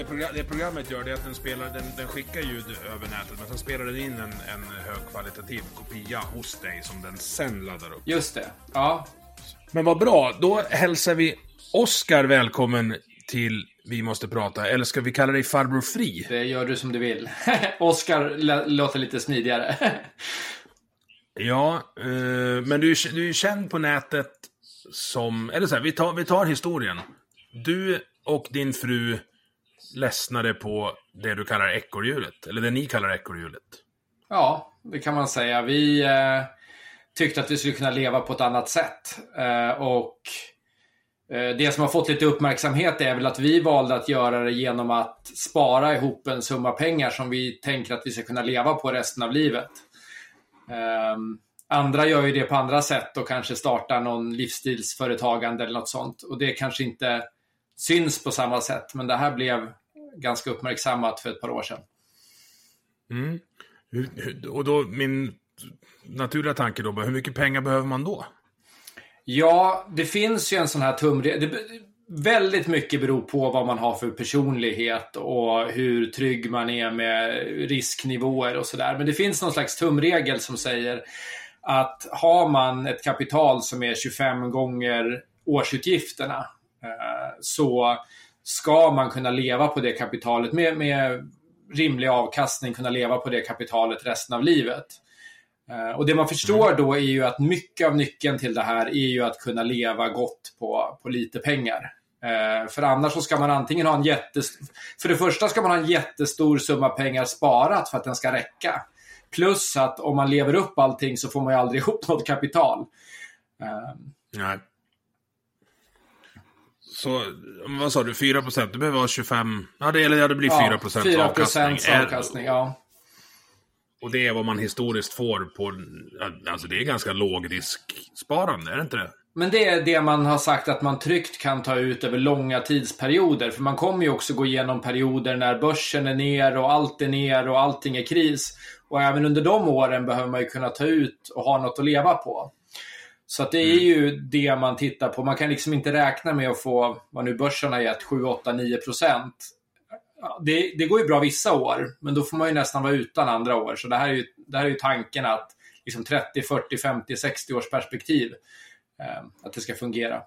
Det, program, det programmet gör det är att den, spelar, den, den skickar ljud över nätet men sen spelar den in en, en högkvalitativ kopia hos dig som den sen laddar upp. Just det. Ja. Men vad bra, då hälsar vi Oskar välkommen till Vi måste prata, eller ska vi kalla dig Farbror Fri? Det gör du som du vill. Oscar lä- låter lite smidigare. Ja, eh, men du, är- du är känd på nätet som, eller så här, vi tar, vi tar historien. Du och din fru ledsnade på det du kallar ekorrhjulet, eller det ni kallar ekorrhjulet. ja, det kan man säga. Vi eh, tyckte att vi skulle kunna leva på ett annat sätt. Eh, och eh, det som har fått lite uppmärksamhet är väl att vi valde att göra det genom att spara ihop en summa pengar som vi tänker att vi ska kunna leva på resten av livet. Ehm, andra gör ju det på andra sätt och kanske startar någon livsstilsföretagande eller något sånt. Och det kanske inte syns på samma sätt, men det här blev ganska uppmärksammat för ett par år sedan. Hur, och då, min naturliga tanke då, hur mycket pengar behöver man då? Ja, det finns ju en sån här tumregel. Väldigt mycket beror på vad man har för personlighet och hur trygg man är med risknivåer och sådär. Men det finns någon slags tumregel som säger att har man ett kapital som är 25 gånger årsutgifterna eh, så ska man kunna leva på det kapitalet med, med rimlig avkastning, kunna leva på det kapitalet resten av livet. Eh, Och det man förstår då är ju att mycket av nyckeln till det här är ju att kunna leva gott på, på lite pengar. Eh, För annars så ska man antingen ha en jättestor... För det första ska man ha en jättestor summa pengar sparat för att den ska räcka. Plus att om man lever upp allting så får man ju aldrig ihop något kapital. Eh, Nej. Så, vad sa du, 4 procent? Du behöver ha 25... Ja, det, eller ja, det blir 4 procent 4 avkastning. procents avkastning. Ja. Och det är vad man historiskt får på... Alltså det är ganska lågrisksparande, är det inte det? Men det är det man har sagt att man tryggt kan ta ut över långa tidsperioder. För man kommer ju också gå igenom perioder när börsen är ner och allt är ner och allting är kris. Och även under de åren behöver man ju kunna ta ut och ha något att leva på. Så det är ju det man tittar på. Man kan liksom inte räkna med att få, vad nu börsen har gett, 7, 8, 9 procent. Det, det går ju bra vissa år, men då får man ju nästan vara utan andra år. Så det här är ju, det här är ju tanken att liksom 30, 40, 50, 60 års perspektiv eh, att det ska fungera.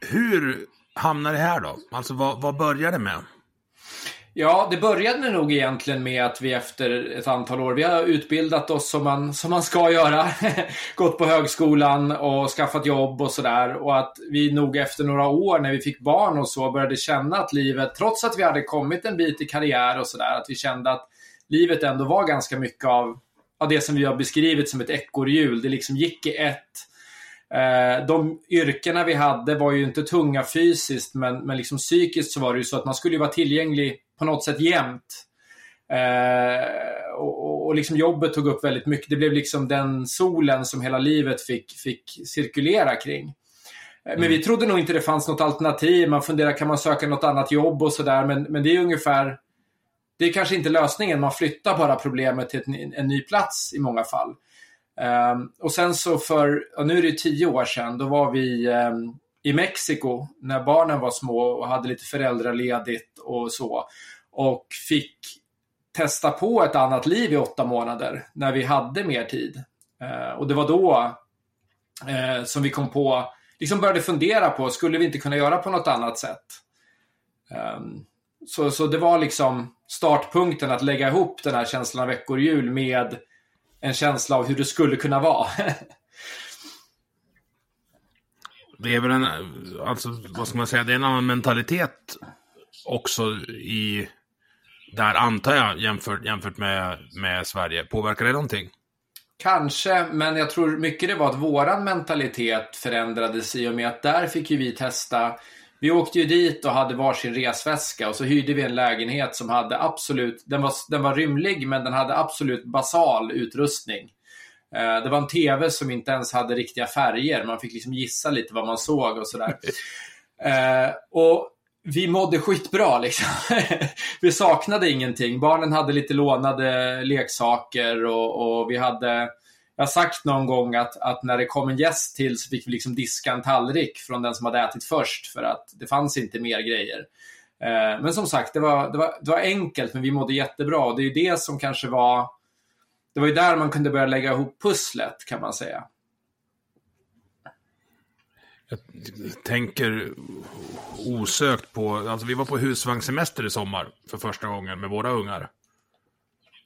Hur hamnar det här då? Alltså vad, vad börjar det med? Ja, det började nog egentligen med att vi efter ett antal år, vi har utbildat oss som man, som man ska göra. Gått på högskolan och skaffat jobb och sådär. Och att vi nog efter några år när vi fick barn och så började känna att livet, trots att vi hade kommit en bit i karriär och sådär, att vi kände att livet ändå var ganska mycket av, av det som vi har beskrivit som ett ekorrhjul. Det liksom gick i ett. Eh, de yrkena vi hade var ju inte tunga fysiskt, men, men liksom psykiskt så var det ju så att man skulle ju vara tillgänglig på något sätt jämt. Eh, och, och- liksom jobbet tog upp väldigt mycket. Det blev liksom den solen som hela livet fick, fick cirkulera kring. Eh, Men vi trodde nog inte det fanns något alternativ. Man funderar, kan man söka något annat jobb och sådär. Men, men det är ungefär, det är kanske inte lösningen. Man flyttar bara problemet till ett, en ny plats i många fall. Ehm, och sen så för, nu är det tio år sedan, då var vi ehm, i Mexiko när barnen var små och hade lite föräldraledigt och så. Och fick testa på ett annat liv i åtta månader när vi hade mer tid. Eh, och det var då eh, som vi kom på liksom började fundera på, skulle vi inte kunna göra på något annat sätt? Ehm, så, så det var liksom startpunkten att lägga ihop den här känslan av veckorjul med en känsla av hur det skulle kunna vara. det är väl en, alltså vad ska man säga, det är en annan mentalitet också i, där antar jag, jämfört, jämfört med, med Sverige. Påverkar det någonting? Kanske, men jag tror mycket det var att våran mentalitet förändrades i och med att där fick ju vi testa vi åkte ju dit och hade varsin resväska och så hyrde vi en lägenhet som hade absolut, den var, den var rymlig men den hade absolut basal utrustning. Eh, det var en TV som inte ens hade riktiga färger, man fick liksom gissa lite vad man såg och sådär. Eh, och vi mådde skitbra liksom. vi saknade ingenting. Barnen hade lite lånade leksaker och, och vi hade jag har sagt någon gång att, att när det kom en gäst till så fick vi liksom diska en tallrik från den som hade ätit först för att det fanns inte mer grejer. Eh, men som sagt, det var, det, var, det var enkelt men vi mådde jättebra och det är det som kanske var Det var ju där man kunde börja lägga ihop pusslet kan man säga. Jag tänker osökt på, alltså vi var på husvagnssemester i sommar för första gången med våra ungar.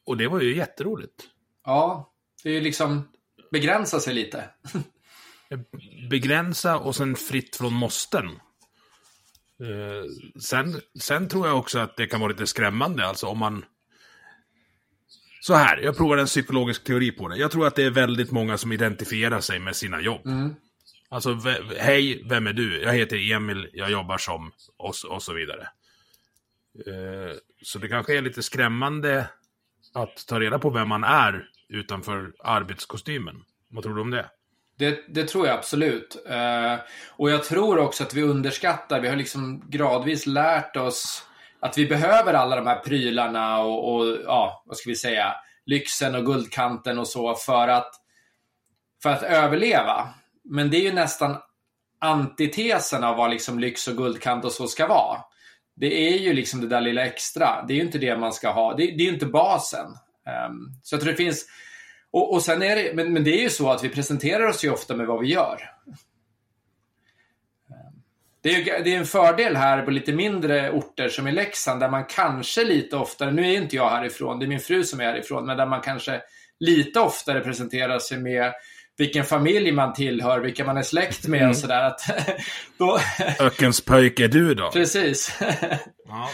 Och det var ju jätteroligt. Ja, det är ju liksom begränsa sig lite. begränsa och sen fritt från måsten. Eh, sen, sen tror jag också att det kan vara lite skrämmande, alltså om man... Så här, jag provar en psykologisk teori på det. Jag tror att det är väldigt många som identifierar sig med sina jobb. Mm. Alltså, hej, vem är du? Jag heter Emil, jag jobbar som... Och, och så vidare. Eh, så det kanske är lite skrämmande att ta reda på vem man är utanför arbetskostymen. Vad tror du om det? Det, det tror jag absolut. Uh, och jag tror också att vi underskattar, vi har liksom gradvis lärt oss att vi behöver alla de här prylarna och, och ja, vad ska vi säga, lyxen och guldkanten och så för att, för att överleva. Men det är ju nästan antitesen av vad liksom lyx och guldkant och så ska vara. Det är ju liksom det där lilla extra. Det är ju inte det man ska ha. Det, det är ju inte basen. Um, så jag tror det finns... Och, och sen är det, men, men det är ju så att vi presenterar oss ju ofta med vad vi gör. Det är, det är en fördel här på lite mindre orter som i Leksand där man kanske lite oftare, nu är inte jag härifrån, det är min fru som är härifrån, men där man kanske lite oftare presenterar sig med vilken familj man tillhör, vilka man är släkt med mm. och sådär. Öckens pöjk är du då? Precis. Ja.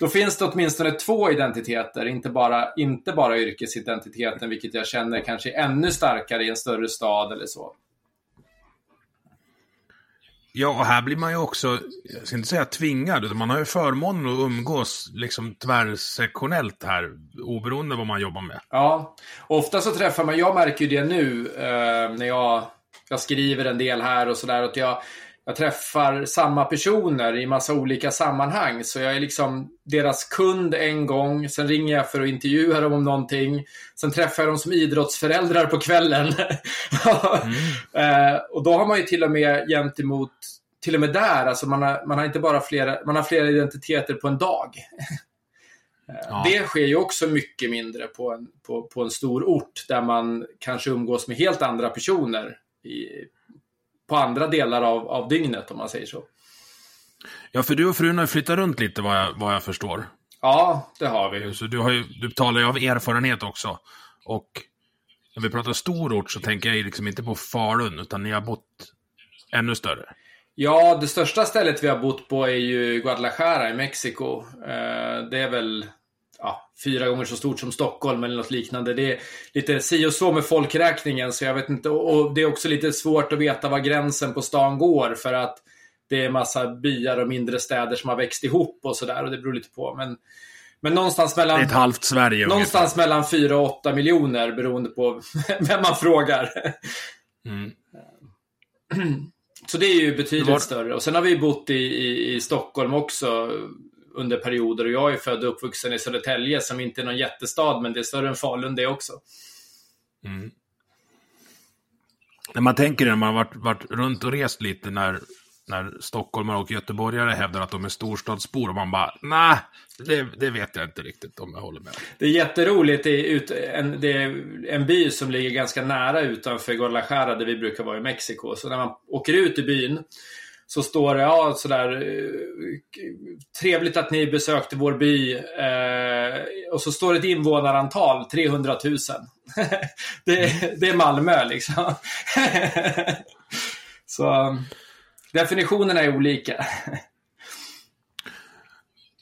Då finns det åtminstone två identiteter, inte bara, inte bara yrkesidentiteten, vilket jag känner kanske är ännu starkare i en större stad eller så. Ja, och här blir man ju också, jag ska inte säga tvingad, utan man har ju förmånen att umgås liksom tvärsektionellt här, oberoende vad man jobbar med. Ja, och ofta så träffar man, jag märker ju det nu eh, när jag, jag skriver en del här och sådär, att jag, jag träffar samma personer i massa olika sammanhang. Så jag är liksom deras kund en gång, sen ringer jag för att intervjua dem om någonting. Sen träffar jag dem som idrottsföräldrar på kvällen. mm. och då har man ju till och med gentemot, till och med där, alltså man har, man har inte bara flera, man har flera identiteter på en dag. Ja. Det sker ju också mycket mindre på en, på, på en stor ort där man kanske umgås med helt andra personer i, på andra delar av, av dygnet om man säger så. Ja, för du och frun har flyttat runt lite vad jag, vad jag förstår. Ja, det har vi. Så du, har ju, du talar ju av erfarenhet också. Och när vi pratar stor ort så tänker jag liksom inte på Falun, utan ni har bott ännu större. Ja, det största stället vi har bott på är ju Guadalajara i Mexiko. Eh, det är väl ja, fyra gånger så stort som Stockholm eller något liknande. Det är lite si och så med folkräkningen, så jag vet inte. Och det är också lite svårt att veta var gränsen på stan går för att det är massa byar och mindre städer som har växt ihop och sådär och det beror lite på. Men, men någonstans mellan... Det är ett halvt Sverige Någonstans ungefär. mellan 4 och 8 miljoner beroende på vem man frågar. Mm. Så det är ju betydligt var... större. Och sen har vi bott i, i, i Stockholm också under perioder. Och jag är född och uppvuxen i Södertälje som inte är någon jättestad, men det är större än Falun det också. Mm. När man tänker när man har varit, varit runt och rest lite när, när stockholmare och göteborgare hävdar att de är storstadsbor och man bara, nej, det, det, vet jag inte riktigt om jag håller med. Det är jätteroligt. Det är, ut, en, det är en by som ligger ganska nära utanför Guadalajara där vi brukar vara i Mexiko. Så när man åker ut i byn så står det ja, sådär eh, trevligt att ni besökte vår by. Eh, och så står det ett invånarantal 300 000. det, det är Malmö liksom. så definitionerna är olika.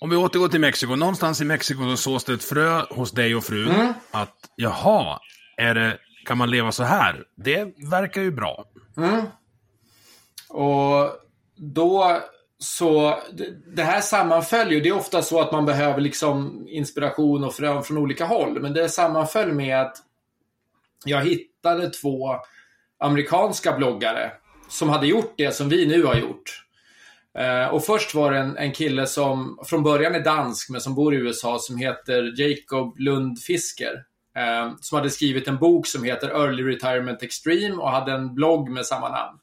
Om vi återgår till Mexiko. Någonstans i Mexiko så sås det ett frö hos dig och frun. Mm. Att jaha, är det, kan man leva så här? Det verkar ju bra. Mm. Och då så det här sammanföll ju. Det är ofta så att man behöver liksom inspiration och frön från olika håll. Men det sammanföll med att jag hittade två amerikanska bloggare som hade gjort det som vi nu har gjort. Eh, och först var det en, en kille som från början är dansk men som bor i USA som heter Jacob Lundfisker. Eh, som hade skrivit en bok som heter Early Retirement Extreme och hade en blogg med samma namn.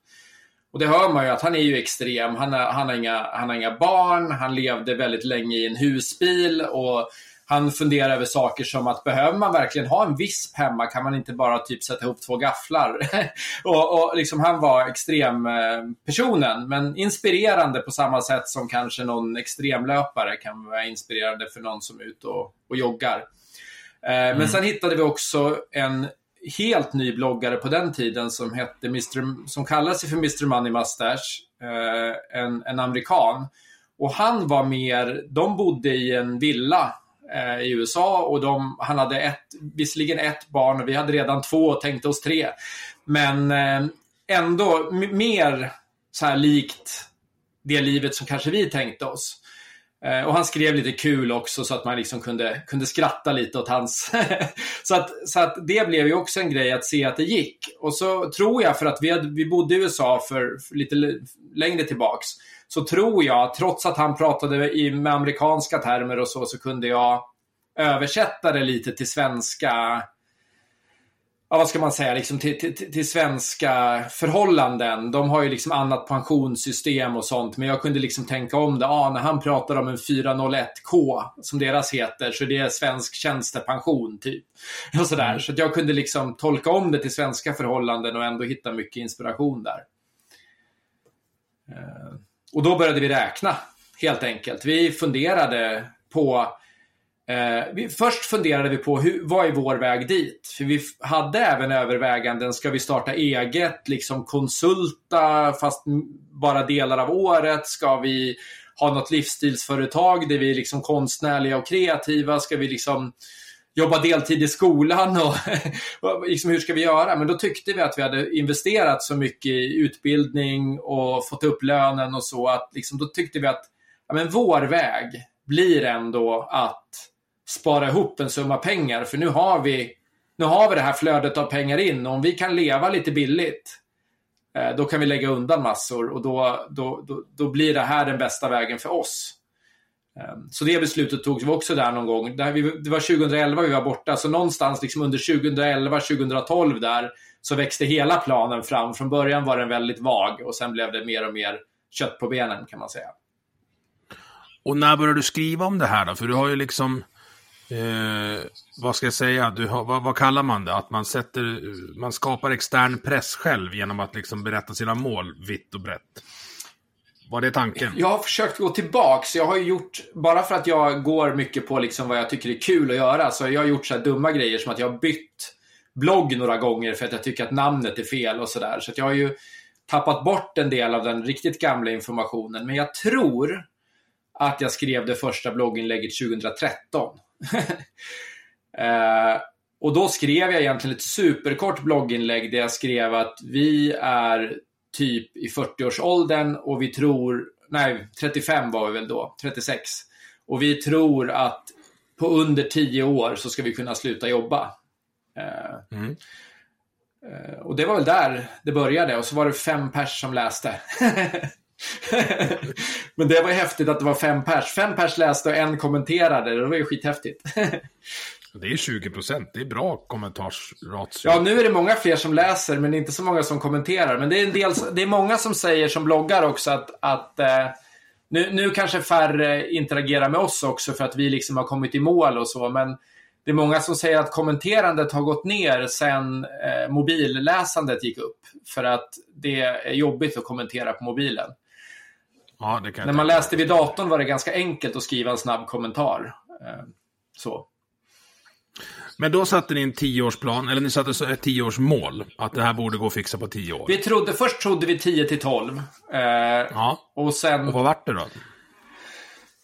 Och det hör man ju att han är ju extrem. Han, är, han, har inga, han har inga barn, han levde väldigt länge i en husbil och han funderar över saker som att behöver man verkligen ha en visp hemma? Kan man inte bara typ sätta ihop två gafflar? och, och liksom, han var extrempersonen, men inspirerande på samma sätt som kanske någon extremlöpare kan vara inspirerande för någon som är ute och, och joggar. Eh, mm. Men sen hittade vi också en helt ny bloggare på den tiden som hette Mr. som kallade sig för Mr. Money Mustache. Eh, en, en amerikan. Och han var mer, de bodde i en villa eh, i USA och de, han hade ett, visserligen ett barn och vi hade redan två och tänkte oss tre. Men eh, ändå mer så här likt det livet som kanske vi tänkte oss. Eh, och han skrev lite kul också så att man liksom kunde, kunde skratta lite åt hans... så, att, så att det blev ju också en grej att se att det gick. Och så tror jag, för att vi, hade, vi bodde i USA för, för lite längre tillbaks, så tror jag, trots att han pratade i, med amerikanska termer och så, så kunde jag översätta det lite till svenska ja, vad ska man säga, liksom till, till, till, svenska förhållanden. De har ju liksom annat pensionssystem och sånt. Men jag kunde liksom tänka om det. Ah, när han pratar om en 401K, som deras heter, så det är svensk tjänstepension, typ. Och sådär. Mm. Så att jag kunde liksom tolka om det till svenska förhållanden och ändå hitta mycket inspiration där. Eh, och då började vi räkna, helt enkelt. Vi funderade på Eh, vi, först funderade vi på hur, vad är vår väg dit? För vi hade även överväganden, ska vi starta eget, liksom konsulta fast bara delar av året? Ska vi ha något livsstilsföretag där vi är liksom konstnärliga och kreativa? Ska vi liksom jobba deltid i skolan? Och, liksom, hur ska vi göra? Men då tyckte vi att vi hade investerat så mycket i utbildning och fått upp lönen och så att liksom, då tyckte vi att ja, men vår väg blir ändå att spara ihop en summa pengar. För nu har vi, nu har vi det här flödet av pengar in och om vi kan leva lite billigt eh, då kan vi lägga undan massor och då, då, då, då blir det här den bästa vägen för oss. Ehm, så det beslutet togs vi också där någon gång. Det var 2011 vi var borta, så någonstans liksom under 2011, 2012 där så växte hela planen fram. Från början var den väldigt vag och sen blev det mer och mer kött på benen kan man säga. Och när började du skriva om det här då? För du har ju liksom Eh, vad ska jag säga? Du har, vad, vad, kallar man det? Att man sätter, man skapar extern press själv genom att liksom berätta sina mål vitt och brett. Var det tanken? Jag har försökt gå tillbaks. Jag har gjort, bara för att jag går mycket på liksom vad jag tycker är kul att göra, så jag har gjort så dumma grejer som att jag har bytt blogg några gånger för att jag tycker att namnet är fel och sådär. Så att jag har ju tappat bort en del av den riktigt gamla informationen. Men jag tror att jag skrev det första blogginlägget 2013. eh, och då skrev jag egentligen ett superkort blogginlägg där jag skrev att vi är typ i 40-årsåldern och vi tror, nej 35 var vi väl då, 36. Och vi tror att på under 10 år så ska vi kunna sluta jobba. Eh, mm. eh, och det var väl där det började och så var det fem pers som läste. Men det var häftigt att det var fem pers. Fem pers läste och en kommenterade. Det var ju skithäftigt. Det är 20 procent. Det är bra kommentarsratio. Ja, nu är det många fler som läser, men inte så många som kommenterar. Men det är, en del, det är många som säger, som bloggar också, att, att eh, nu, nu kanske färre interagerar med oss också för att vi liksom har kommit i mål och så, men det är många som säger att kommenterandet har gått ner sen eh, mobilläsandet gick upp. För att det är jobbigt att kommentera på mobilen. Ja, När man läste vid datorn var det ganska enkelt att skriva en snabb kommentar. Eh, så. Men då satte ni en tioårsplan, eller ni satte ett tioårsmål. Att det här borde gå att fixa på tio år. Vi trodde, först trodde vi 10 till 12. Eh, Ja, och sen... och vad vart det då?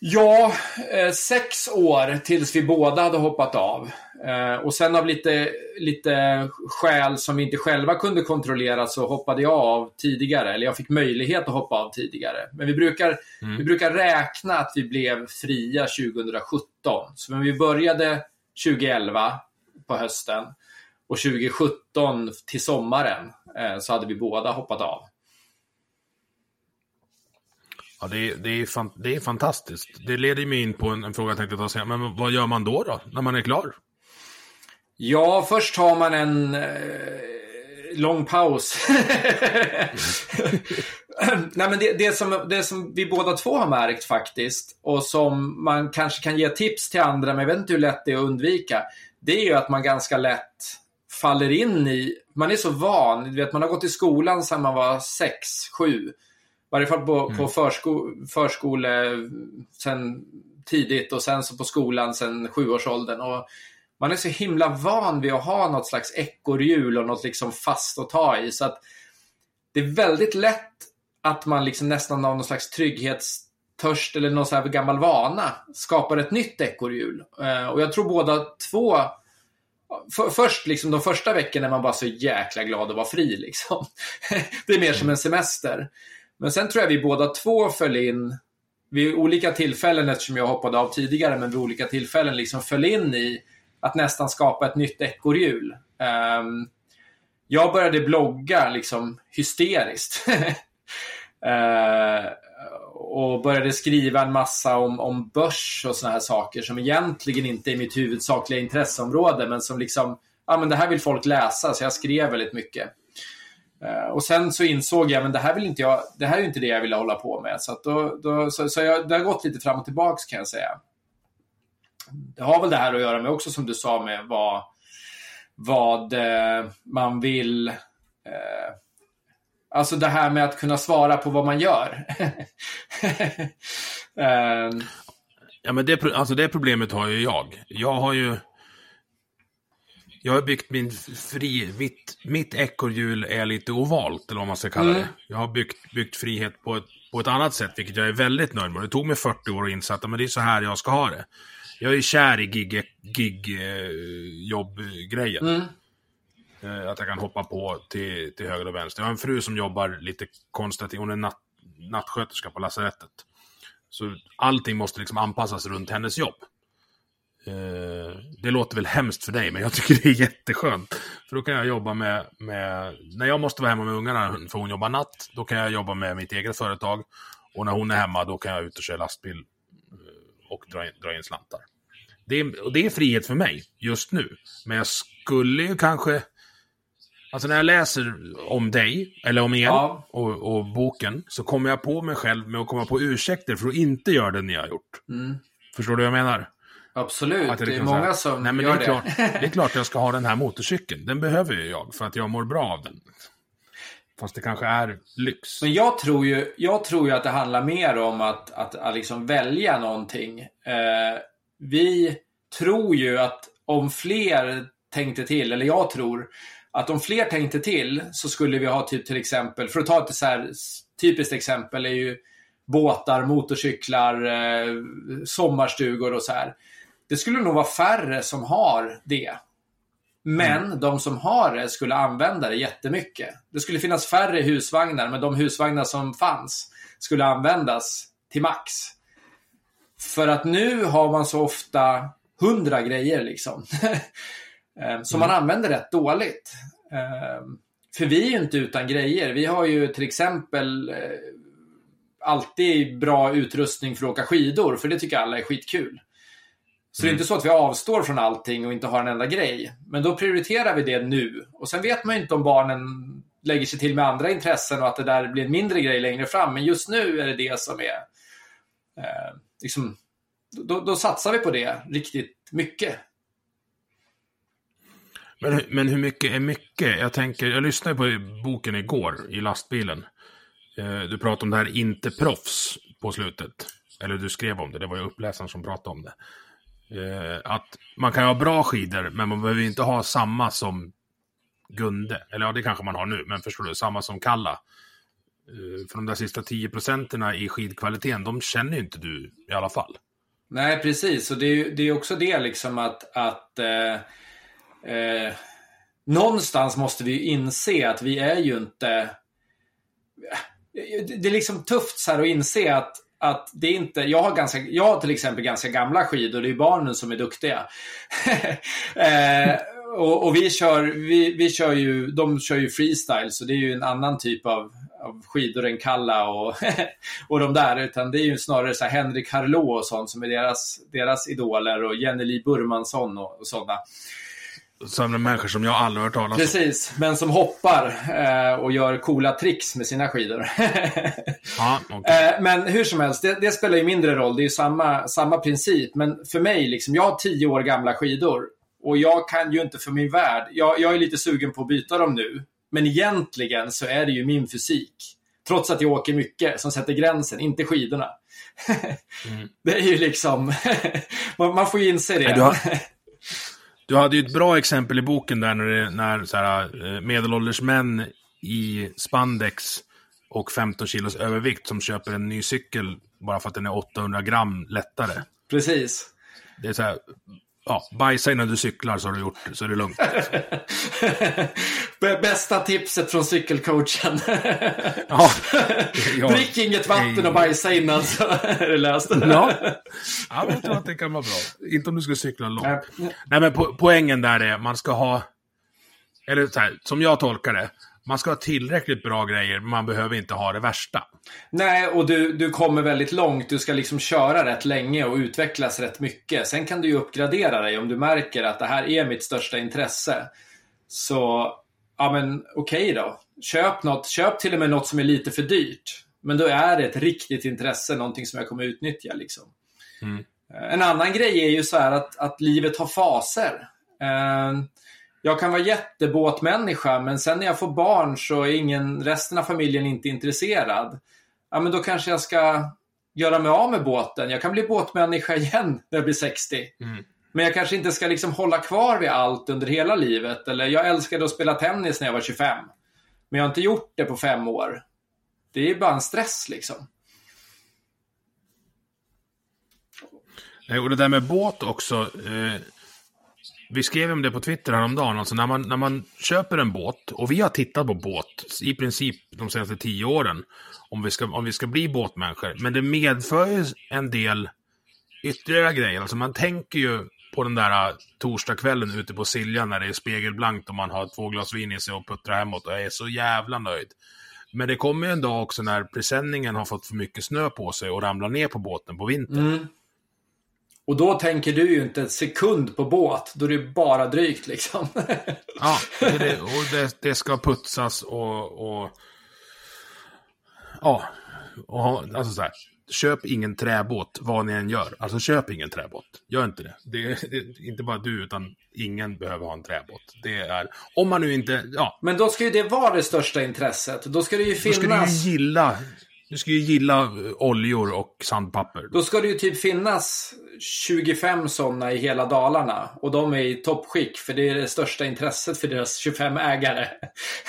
Ja, eh, sex år tills vi båda hade hoppat av. Eh, och sen av lite, lite skäl som vi inte själva kunde kontrollera så hoppade jag av tidigare. Eller jag fick möjlighet att hoppa av tidigare. Men vi brukar, vi brukar räkna att vi blev fria 2017. Så när vi började 2011 på hösten och 2017 till sommaren eh, så hade vi båda hoppat av. Ja, det, är, det, är fan, det är fantastiskt. Det leder mig in på en, en fråga jag tänkte ta sen. Men vad gör man då, då? När man är klar? Ja, först tar man en eh, lång paus. Nej, men det, det, som, det som vi båda två har märkt faktiskt och som man kanske kan ge tips till andra, men jag vet inte hur lätt det är att undvika. Det är ju att man ganska lätt faller in i, man är så van, du vet man har gått i skolan sedan man var sex, sju. Varje fall på, på försko, förskole sen tidigt och sen så på skolan sen sjuårsåldern. Och man är så himla van vid att ha något slags ekorrhjul och något liksom fast att ta i. Så att det är väldigt lätt att man liksom nästan av någon slags trygghetstörst eller någon sån här gammal vana skapar ett nytt ekorrhjul. Eh, Och jag tror båda två för, först, liksom de första veckorna är man bara så jäkla glad att vara fri. Liksom. det är mer som en semester. Men sen tror jag vi båda två föll in vid olika tillfällen, eftersom jag hoppade av tidigare, men vid olika tillfällen liksom föll in i att nästan skapa ett nytt ekorrhjul. Um, jag började blogga liksom hysteriskt. uh, och började skriva en massa om, om börs och såna här saker som egentligen inte är mitt huvudsakliga intresseområde, men som liksom, ja men det här vill folk läsa, så jag skrev väldigt mycket. Eh, och sen så insåg jag, men det här vill inte jag, det här är ju inte det jag ville hålla på med. Så, att då, då, så, så jag, det har gått lite fram och tillbaks kan jag säga. Det har väl det här att göra med också som du sa med vad, vad eh, man vill eh, Alltså det här med att kunna svara på vad man gör. Eh, Ja, men det, alltså det problemet har ju jag. Jag har ju... Jag har byggt min fri... Mitt, mitt ekorrhjul är lite ovalt, eller vad man ska kalla Mm. det. Jag har byggt, byggt frihet på ett, på ett annat sätt, vilket jag är väldigt nöjd med. Det tog mig 40 år att inse att men det är så här jag ska ha det. Jag är kär i gig, gig eh, jobbgrejen. mm, Eh, Att jag kan hoppa på till, till höger och vänster. Jag har en fru som jobbar lite konstigt. Hon är natt, nattsköterska på lasarettet. Så allting måste liksom anpassas runt hennes jobb. Eh, det låter väl hemskt för dig, men jag tycker det är jätteskönt. För då kan jag jobba med, med... När jag måste vara hemma med ungarna, för hon jobbar natt, då kan jag jobba med mitt eget företag. Och när hon är hemma, då kan jag ut och köra lastbil eh, och dra in, dra in slantar. Det är, och det är frihet för mig just nu. Men jag skulle ju kanske... Alltså när jag läser om dig, eller om er, Ja. och, och boken, så kommer jag på mig själv med att komma på ursäkter för att inte göra det ni har gjort. mm. Förstår du vad jag menar? Absolut, Att jag det är liksom många här, som Nej, men gör det är, klart, det är klart jag ska ha den här motorcykeln. Den behöver ju jag, för att jag mår bra av den. Fast det kanske är lyx. Men jag tror ju, jag tror ju att det handlar mer om att, att, att liksom välja någonting. Eh, vi tror ju att om fler tänkte till, eller jag tror att om fler tänkte till så skulle vi ha typ till exempel, för att ta ett så här typiskt exempel är ju båtar, motorcyklar, eh, sommarstugor och så här. Det skulle nog vara färre som har det. Men de som har det skulle använda det jättemycket. Det skulle finnas färre husvagnar, men de husvagnar som fanns skulle användas till max. För att nu har man så ofta hundra grejer liksom. Som man använder rätt dåligt. Eh, För vi är ju inte utan grejer. Vi har ju till exempel eh, alltid bra utrustning för att åka skidor, för det tycker alla är skitkul. Så det är inte så att vi avstår från allting och inte har en enda grej. Men då prioriterar vi det nu. Och sen vet man ju inte om barnen lägger sig till med andra intressen och att det där blir en mindre grej längre fram. Men just nu är det det som är... Eh, liksom, då, då satsar vi på det riktigt mycket. Men, men hur mycket är mycket? Jag tänker, jag lyssnade på boken igår i lastbilen. Eh, du pratade om det här inte proffs på slutet. Eller du skrev om det, det var ju uppläsaren som pratade om det. Eh, att man kan ha bra skidor, men man behöver inte ha samma som Gunde. Eller ja, det kanske man har nu, men förstår du, samma som Kalla. Eh, för de där sista 10 procenterna i skidkvaliteten, de känner ju inte du i alla fall. Nej, precis. Och det är, det är också det liksom att, att eh, eh, någonstans måste vi ju inse att vi är ju inte... Det är liksom tufft så här att inse att, att det är inte... Jag har, ganska, jag har till exempel ganska gamla skidor, det är barnen som är duktiga. eh, och, och, vi kör, vi, vi kör ju, de kör ju freestyle, så det är ju en annan typ av, av skidor än Kalla och, och de där. Utan det är ju snarare så Henrik Harlå och sånt som är deras, deras idoler och Jenny Li Burmansson och, och sådana. Sådana människor som jag aldrig hört talas om. Precis, men som hoppar eh, och gör coola tricks med sina skidor. ja, okay. eh, men hur som helst, det, det, spelar ju mindre roll. Det är ju samma, samma princip. Men för mig, liksom, jag har tio år gamla skidor. Och jag kan ju inte för min värld, jag, jag är lite sugen på att byta dem nu. Men egentligen så är det ju min fysik. Trots att jag åker mycket som sätter gränsen, inte skidorna. mm. Det är ju liksom, man, får ju inse det. Nej, du, har, du hade ju ett bra exempel i boken där när, det, när så här, eh, medelålders män i spandex och 15 kilos övervikt som köper en ny cykel bara för att den är 800 gram lättare. Precis. Det är så här, ja, bajsa innan du cyklar så har du gjort så är det lugnt. Bästa tipset från cykelcoachen. ja, ja, Drick inget vatten och bajsa innan så är det löst. ja. ja, jag tror att det kan vara bra. Inte om du ska cykla långt. Nej, men po poängen där är man ska ha, eller så här, som jag tolkar det, man ska ha tillräckligt bra grejer, men man behöver inte ha det värsta. Nej, och du, du kommer väldigt långt. Du ska liksom köra rätt länge och utvecklas rätt mycket. Sen kan du ju uppgradera dig om du märker att det här är mitt största intresse. Så, ja men okej okay då. Köp något. Köp till och med något som är lite för dyrt. Men då är det ett riktigt intresse, någonting som jag kommer utnyttja liksom. Mm. En annan grej är ju så här att, att livet har faser. Uh, jag kan vara jättebåtmänniska men sen när jag får barn så är ingen, resten av familjen inte intresserad. Ja, men då kanske jag ska göra mig av med båten. Jag kan bli båtmänniska igen när jag blir 60. Mm. Men jag kanske inte ska liksom hålla kvar vid allt under hela livet. Eller jag älskade att spela tennis när jag var 25. Men jag har inte gjort det på fem år. Det är bara en stress liksom. Och det där med båt också. Eh, vi skrev om det på Twitter häromdagen. Alltså när man, när man köper en båt, och vi har tittat på båt i princip de senaste tio åren, om vi ska, om vi ska bli båtmänniskor. Men det medför ju en del ytterligare grejer. Alltså man tänker ju på den där äh, torsdagskvällen ute på Siljan när det är spegelblankt och man har två glas vin i sig och puttrar hemåt och är så jävla nöjd. Men det kommer ju en dag också när presenningen har fått för mycket snö på sig och ramlar ner på båten på vintern. Mm. Och då tänker du ju inte en sekund på båt. Då är det bara drygt liksom. ja, det, och det, det, ska putsas och... och ja, och, alltså så här. Köp ingen träbåt vad ni än gör. Alltså köp ingen träbåt. Gör inte det. Det är, det är inte bara du, utan ingen behöver ha en träbåt. Det är... Om man nu inte... Ja. Men då ska ju det vara det största intresset. Då ska det ju finnas... Då ska du ju gilla du ska ju gilla eh, oljor och sandpapper. Då ska det ju typ finnas 25 sådana i hela Dalarna. Och de är i toppskick för det är det största intresset för deras 25 ägare.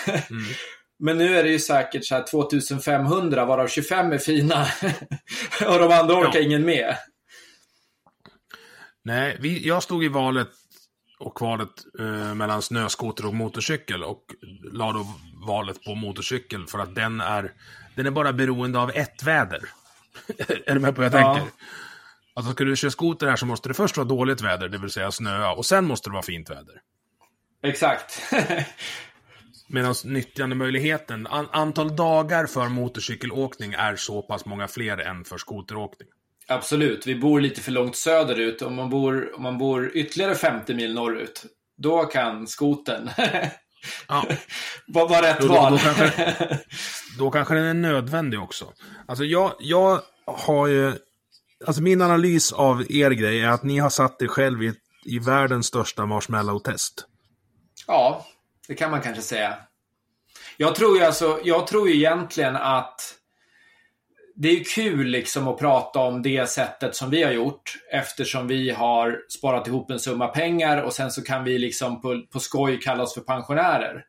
Mm. Men nu är det ju säkert så här 2500 varav 25 är fina. och de andra orkar ja. ingen med. Nej, vi, jag stod i valet och kvalet eh, mellan snöskoter och motorcykel och la då valet på motorcykel för att den är den är bara beroende av ett väder. är du med på vad jag ja. tänker? Alltså ska du köra skoter här så måste det först vara dåligt väder, det vill säga snöa, och sen måste det vara fint väder. Exakt. Medan nyttjandemöjligheten, an antal dagar för motorcykelåkning är så pass många fler än för skoteråkning. Absolut, vi bor lite för långt söderut. Om man bor, om man bor ytterligare 50 mil norrut, då kan skoten Ja. vara var rätt Då- då- val. då kanske- Då kanske den är nödvändig också. Alltså jag, jag har ju... Alltså min analys av er grej är att ni har satt er själv i, i världens största marshmallow-test. Ja, det kan man kanske säga. Jag tror ju alltså, jag tror ju egentligen att det är ju kul liksom att prata om det sättet som vi har gjort eftersom vi har sparat ihop en summa pengar och sen så kan vi liksom på, på skoj kalla oss för pensionärer.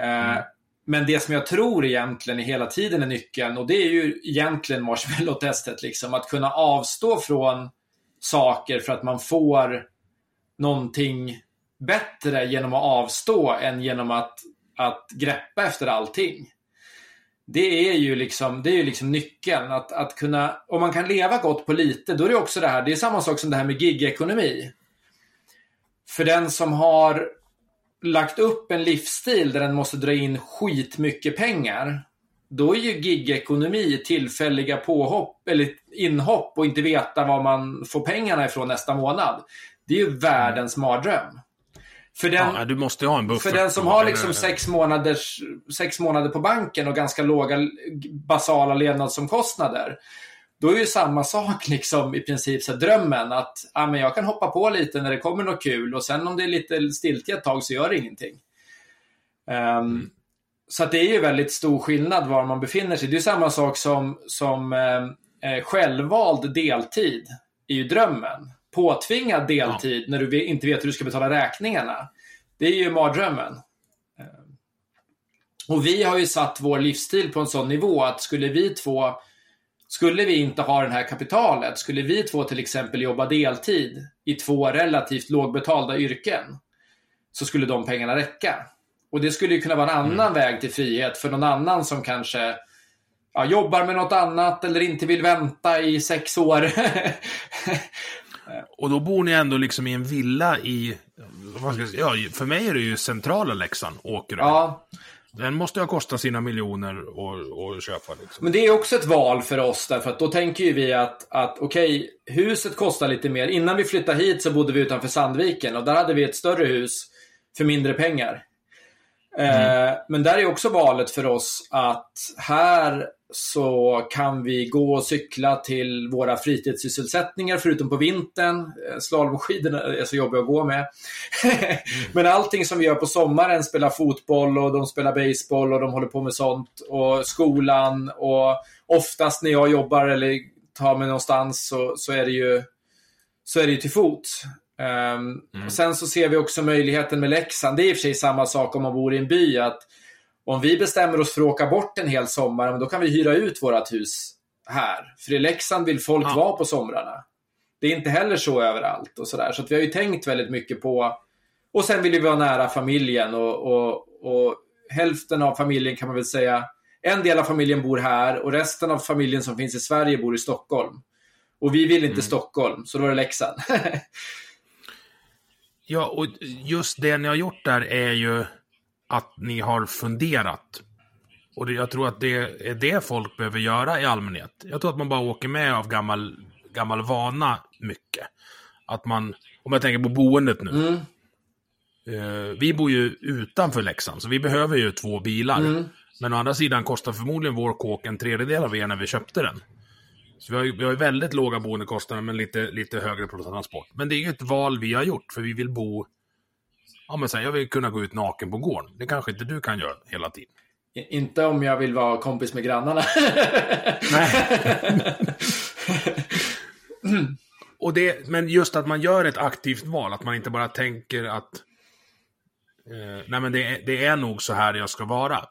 Eh, men det som jag tror egentligen hela tiden är nyckeln och det är ju egentligen marshmallow-testet liksom. Att kunna avstå från saker för att man får någonting bättre genom att avstå än genom att, att greppa efter allting. Det är ju liksom, det är ju liksom nyckeln. Att, att kunna, om man kan leva gott på lite, då är det också det här, det är samma sak som det här med gigekonomi. För den som har lagt upp en livsstil där den måste dra in skitmycket pengar, då är ju gigekonomi tillfälliga påhopp eller inhopp och inte veta var man får pengarna ifrån nästa månad. Det är ju världens mardröm. För den, Ja, du måste ha en buffert. för den som har liksom sex, månaders, sex månader på banken och ganska låga basala levnadsomkostnader. Då är ju samma sak liksom i princip så drömmen att ah, men jag kan hoppa på lite när det kommer något kul och sen om det är lite stiltje ett tag så gör det ingenting. Ehm, Så att det är ju väldigt stor skillnad var man befinner sig. Det är samma sak som, som eh, eh, självvald deltid är ju drömmen. Påtvingad deltid när du inte vet hur du ska betala räkningarna. Det är ju mardrömmen. Eh, Och vi har ju satt vår livsstil på en sån nivå att skulle vi två skulle vi inte ha det här kapitalet, skulle vi två till exempel jobba deltid i två relativt lågbetalda yrken, så skulle de pengarna räcka. Och det skulle ju kunna vara en annan väg till frihet för någon annan som kanske ja, jobbar med något annat eller inte vill vänta i sex år. Och då bor ni ändå liksom i en villa i... Ja, för mig är det ju centrala Leksand, Åkerö. ja, Den måste ju kosta sina miljoner att köpa. Liksom. men det är också ett val för oss därför att då tänker ju vi att, att okej, huset kostar lite mer. Innan vi flyttade hit så bodde vi utanför Sandviken och där hade vi ett större hus för mindre pengar. Eh, men där är också valet för oss att här så kan vi gå och cykla till våra fritidssysselsättningar förutom på vintern. Eh, Slalomskidorna är så jobbiga att gå med. Men allting som vi gör på sommaren, spelar fotboll och de spelar baseball och de håller på med sånt. Och skolan och oftast när jag jobbar eller tar mig någonstans så, så är det ju så är det ju till fots. Ehm, och sen så ser vi också möjligheten med Leksand. Det är i och för sig samma sak om man bor i en by. att Om vi bestämmer oss för att åka bort en hel sommar, då kan vi hyra ut vårt hus här. För i Leksand vill folk Ja. vara på somrarna. Det är inte heller så överallt. och Så, där. så vi har ju tänkt väldigt mycket på... Och sen vill vi vara nära familjen. Och, och, och hälften av familjen kan man väl säga... En del av familjen bor här och resten av familjen som finns i Sverige bor i Stockholm. Och vi vill inte Stockholm, så då är det Leksand. Ja, och just det ni har gjort där är ju att ni har funderat. Och det, jag tror att det är det folk behöver göra i allmänhet. Jag tror att man bara åker med av gammal, gammal vana mycket. Att man, om jag tänker på boendet nu. Mm. Eh, vi bor ju utanför Leksand, så vi behöver ju två bilar. Mm. Men å andra sidan kostar förmodligen vår kåk en tredjedel av er när vi köpte den. Så vi har, ju, vi har ju väldigt låga boendekostnader men lite, lite högre på transport. Men det är ju ett val vi har gjort, för vi vill bo... Ja men så här, jag vill kunna gå ut naken på gården. Det kanske inte du kan göra hela tiden. Inte om jag vill vara kompis med grannarna. Nej. Och det, men just att man gör ett aktivt val, att man inte bara tänker att... Eh, nej men det, det är nog så här jag ska vara.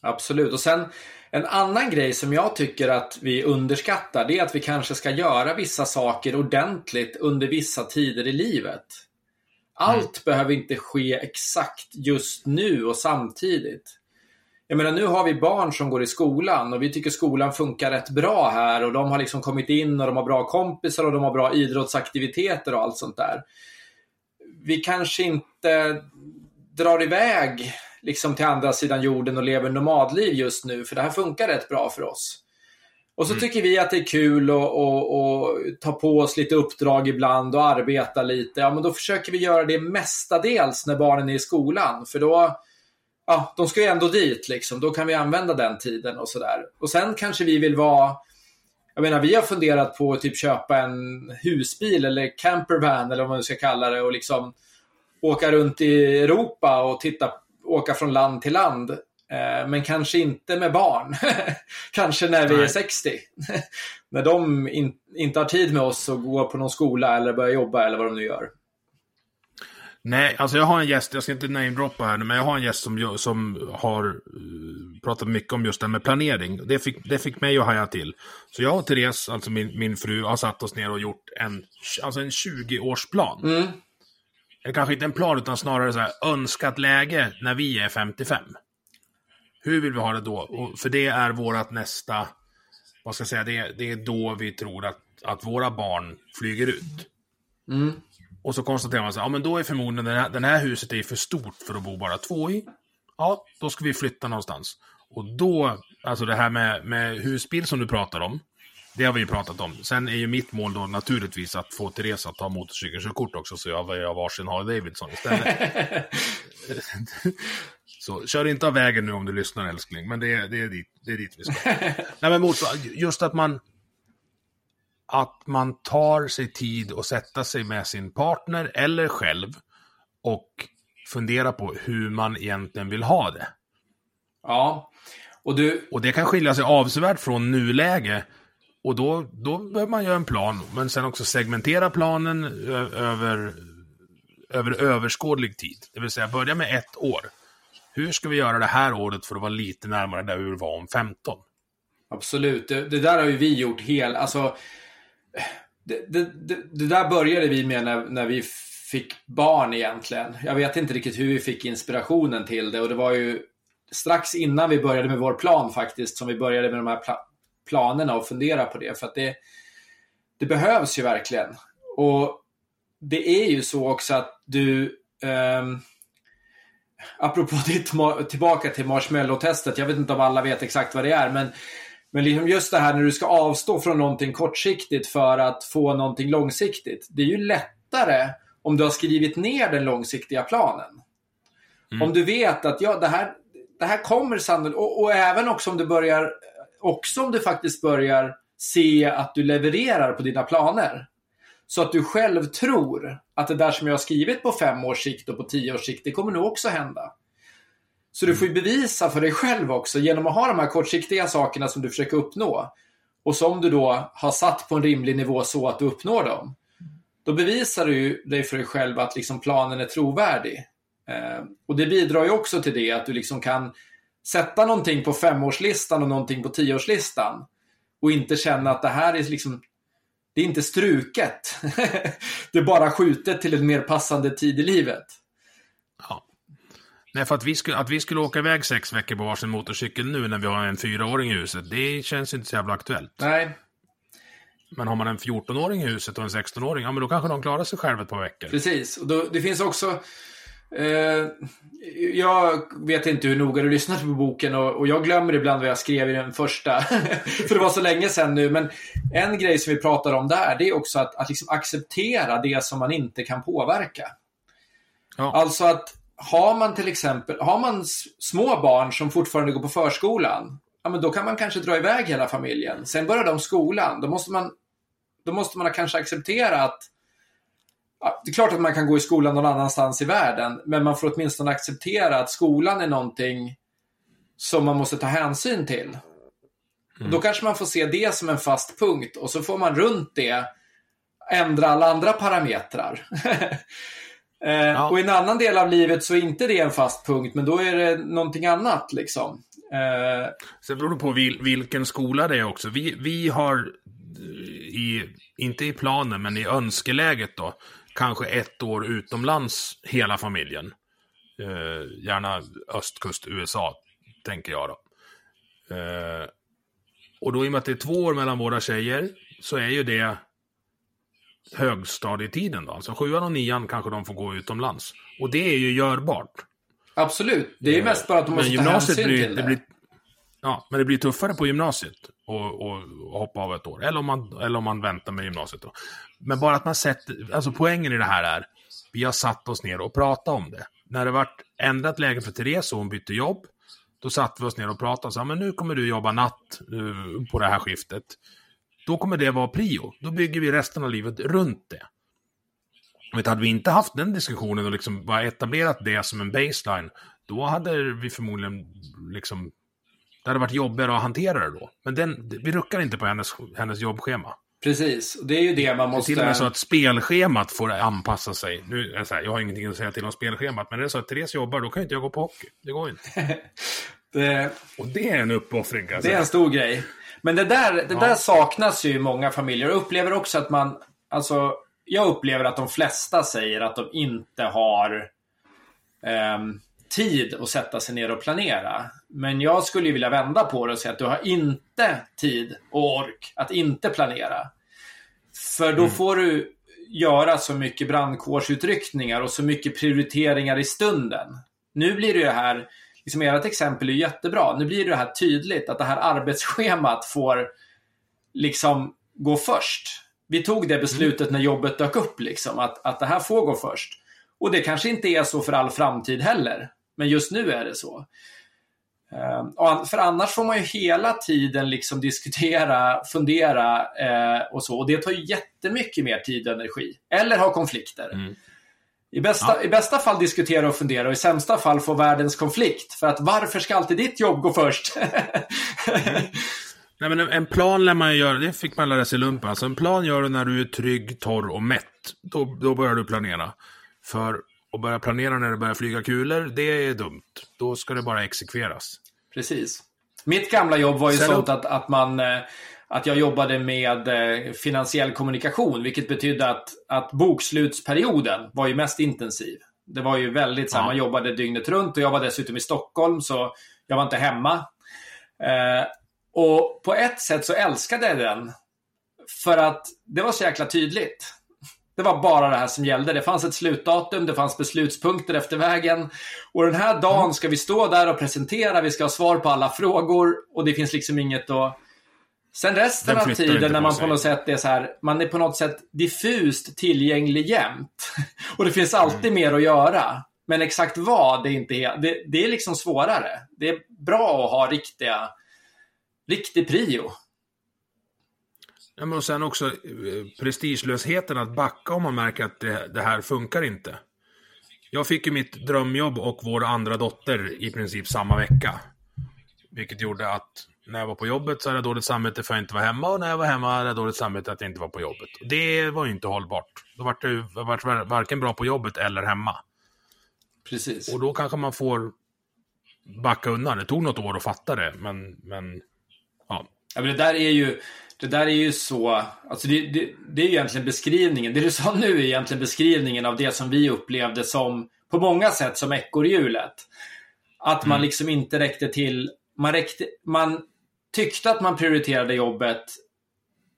Absolut. Och sen en annan grej som jag tycker att vi underskattar, det är att vi kanske ska göra vissa saker ordentligt under vissa tider i livet. Allt behöver inte ske exakt just nu och samtidigt. Jag menar, nu har vi barn som går i skolan och vi tycker skolan funkar rätt bra här och de har liksom kommit in och de har bra kompisar och de har bra idrottsaktiviteter och allt sånt där. Vi kanske inte drar iväg liksom till andra sidan jorden och lever nomadliv just nu, för det här funkar rätt bra för oss. Och så tycker vi att det är kul att och, och ta på oss lite uppdrag ibland och arbeta lite. Ja, men då försöker vi göra det mestadels när barnen är i skolan. För då, ja, de ska ju ändå dit liksom. Då kan vi använda den tiden och sådär. Och sen kanske vi vill vara jag menar, vi har funderat på att typ köpa en husbil eller campervan eller vad man ska kalla det och liksom åka runt i Europa och titta, åka från land till land. Eh, men kanske inte med barn. kanske när vi Nej. är 60. när de in, inte har tid med oss och går på någon skola eller börjar jobba eller vad de nu gör. Nej, alltså jag har en gäst, jag ska inte namedroppa här nu, men jag har en gäst som, som har uh, pratat mycket om just det här med planering. Det fick, det fick mig att haja till. Så jag och Therese, alltså min, min fru, har satt oss ner och gjort en, alltså en 20-årsplan. Mm. Eller kanske inte en plan, utan snarare så här, önskat läge när vi är 55. Hur vill vi ha det då? Och för det är vårt nästa, vad ska jag säga, det, det är då vi tror att, att våra barn flyger ut. Mm. Och så konstaterar man så ja men då är förmodligen den här, den här huset är för stort för att bo bara två i. Ja, då ska vi flytta någonstans. Och då, alltså det här med, med husbil som du pratar om, det har vi ju pratat om. Sen är ju mitt mål då naturligtvis att få Therese att ta motorcykelkörkort också, så jag har varsin Harley Davidson istället. så kör inte av vägen nu om du lyssnar älskling, men det, det, är, dit, det är dit vi ska. Nej men just att man, att man tar sig tid att sätta sig med sin partner eller själv och fundera på hur man egentligen vill ha det. Ja. Och, du... och det kan skilja sig avsevärt från nuläge. Och då, då behöver man göra en plan, men sen också segmentera planen över, över överskådlig tid. Det vill säga börja med ett år. Hur ska vi göra det här året för att vara lite närmare där vi var om 15? Absolut. Det, det där har ju vi gjort helt, Alltså, det, det, det, det, där började vi med när, när vi fick barn egentligen. Jag vet inte riktigt hur vi fick inspirationen till det och det var ju strax innan vi började med vår plan faktiskt som vi började med de här planerna och fundera på det. För att det, det behövs ju verkligen. Och det är ju så också att du um, Apropå ditt, tillbaka till marshmallow-testet. Jag vet inte om alla vet exakt vad det är, men men liksom just det här när du ska avstå från någonting kortsiktigt för att få någonting långsiktigt. Det är ju lättare om du har skrivit ner den långsiktiga planen. Mm. Om du vet att ja, det, här, det här kommer sannolikt, och, och, även också om du börjar, också om du faktiskt börjar se att du levererar på dina planer. Så att du själv tror att det där som jag har skrivit på fem års sikt och på tio års sikt, det kommer nog också hända. Så du får ju bevisa för dig själv också genom att ha de här kortsiktiga sakerna som du försöker uppnå. Och som du då har satt på en rimlig nivå så att du uppnår dem. Då bevisar du dig för dig själv att liksom planen är trovärdig. Eh, och det bidrar ju också till det att du liksom kan sätta någonting på femårslistan och någonting på tioårslistan. Och inte känna att det här är liksom det är inte struket. det är bara skjutet till en mer passande tid i livet. Nej, för att vi, skulle, att vi skulle åka iväg sex veckor på varsin motorcykel nu när vi har en fyraåring i huset, det känns inte så jävla aktuellt. Nej. Men har man en 14-åring i huset och en 16-åring, ja men då kanske de klarar sig själva ett par veckor. Precis, och då, det finns också... Eh, jag vet inte hur noga du lyssnat på boken och, jag glömmer ibland vad jag skrev i den första. för det var så länge sedan nu. Men en grej som vi pratar om där, det är också att, att liksom acceptera det som man inte kan påverka. Ja. Alltså att har man till exempel har man små barn som fortfarande går på förskolan, ja, men då kan man kanske dra iväg hela familjen. Sen börjar de skolan. Då måste man, då måste man kanske acceptera att det är klart att man kan gå i skolan någon annanstans i världen, men man får åtminstone acceptera att skolan är någonting som man måste ta hänsyn till. Mm. Då kanske man får se det som en fast punkt och så får man runt det ändra alla andra parametrar. Eh, ja. Och i en annan del av livet så är inte det en fast punkt, men då är det någonting annat liksom. Eh... Sen beror det på vil, vilken skola det är också. Vi, vi har, i, inte i planen, men i önskeläget då, kanske ett år utomlands hela familjen. Eh, gärna östkust USA, tänker jag då. Eh, och då i och med att det är två år mellan våra tjejer, så är ju det högstadietiden då. Alltså sjuan och nian kanske de får gå utomlands. Och det är ju görbart. Absolut. Det är ju mest bara att de måste ta hänsyn blir, till det. det blir, Ja, men det blir tuffare på gymnasiet och, och, och hoppa av ett år. Eller om, man, eller om man väntar med gymnasiet då. Men bara att man sätter, alltså poängen i det här är, vi har satt oss ner och pratat om det. När det vart ändrat läge för Therese och hon bytte jobb, då satte vi oss ner och pratade och sa, men nu kommer du jobba natt uh, på det här skiftet. Då kommer det vara prio. Då bygger vi resten av livet runt det. Men hade vi inte haft den diskussionen och liksom bara etablerat det som en baseline, då hade vi förmodligen liksom... Det hade varit jobbigare att hantera det då. Men den, vi ruckar inte på hennes, hennes jobbschema. Precis, det är ju det man måste... Det är till och med så att spelschemat får anpassa sig. Nu, är så här, jag har ingenting att säga till om spelschemat, men är det så att Therese jobbar, då kan inte jag gå på hockey. Det går inte. det... Och det är en uppoffring, kan jag säga. Det är en stor grej. Men det där, det ja. där saknas ju i många familjer. Jag upplever också att man, alltså, jag upplever att de flesta säger att de inte har um, tid att sätta sig ner och planera. Men jag skulle vilja vända på det och säga att du har inte tid och ork att inte planera. För då mm. får du göra så mycket brandkårsutryckningar och så mycket prioriteringar i stunden. Nu blir det här, liksom ert exempel är jättebra. Nu blir det här tydligt att det här arbetsschemat får liksom gå först. Vi tog det beslutet mm. när jobbet dök upp, liksom, att, att det här får gå först. Och det kanske inte är så för all framtid heller. Men just nu är det så. Ehm, för annars får man ju hela tiden liksom diskutera, fundera eh, och så. Och det tar ju jättemycket mer tid och energi. Eller ha konflikter. Mm. I, bästa, ja. I bästa fall diskutera och fundera och i sämsta fall få världens konflikt. För att varför ska alltid ditt jobb gå först? mm. Nej, men en plan lär man göra, det fick man lära sig i lumpen. Alltså en plan gör du när du är trygg, torr och mätt. Då, då börjar du planera. För och börja planera när det börjar flyga kulor, det är dumt. Då ska det bara exekveras. Precis. Mitt gamla jobb var ju Sen sånt att, att man eh, att jag jobbade med eh, finansiell kommunikation, vilket betydde att, att bokslutsperioden var ju mest intensiv. Det var ju väldigt så ja. man jobbade dygnet runt och jag var dessutom i Stockholm så jag var inte hemma. Eh, och på ett sätt så älskade jag den. För att det var så jäkla tydligt. Det var bara det här som gällde. Det fanns ett slutdatum, det fanns beslutspunkter efter vägen. Och den här dagen mm. ska vi stå där och presentera, vi ska ha svar på alla frågor och det finns liksom inget att... Sen resten av tiden när man på något sätt är så här, man är på något sätt diffust tillgänglig jämt. och det finns alltid mm. mer att göra. Men exakt vad, det är inte det, det är liksom svårare. Det är bra att ha riktiga, riktig prio. Men och sen också eh, prestigelösheten att backa om man märker att det, det, här funkar inte. Jag fick ju mitt drömjobb och vår andra dotter i princip samma vecka. Vilket gjorde att när jag var på jobbet så hade jag dåligt samvete för att jag inte var hemma och när jag var hemma hade jag dåligt samvete att jag inte var på jobbet. Det var ju inte hållbart. Då var det var varken bra på jobbet eller hemma. Precis. Och då kanske man får backa undan. Det tog något år att fatta det, men, men ja. ja men det där är ju det där är ju så, alltså det, det, det, är ju egentligen beskrivningen, det du sa nu är egentligen beskrivningen av det som vi upplevde som, på många sätt som ekorrhjulet. Att man mm. liksom inte räckte till, man, räckte, man tyckte att man prioriterade jobbet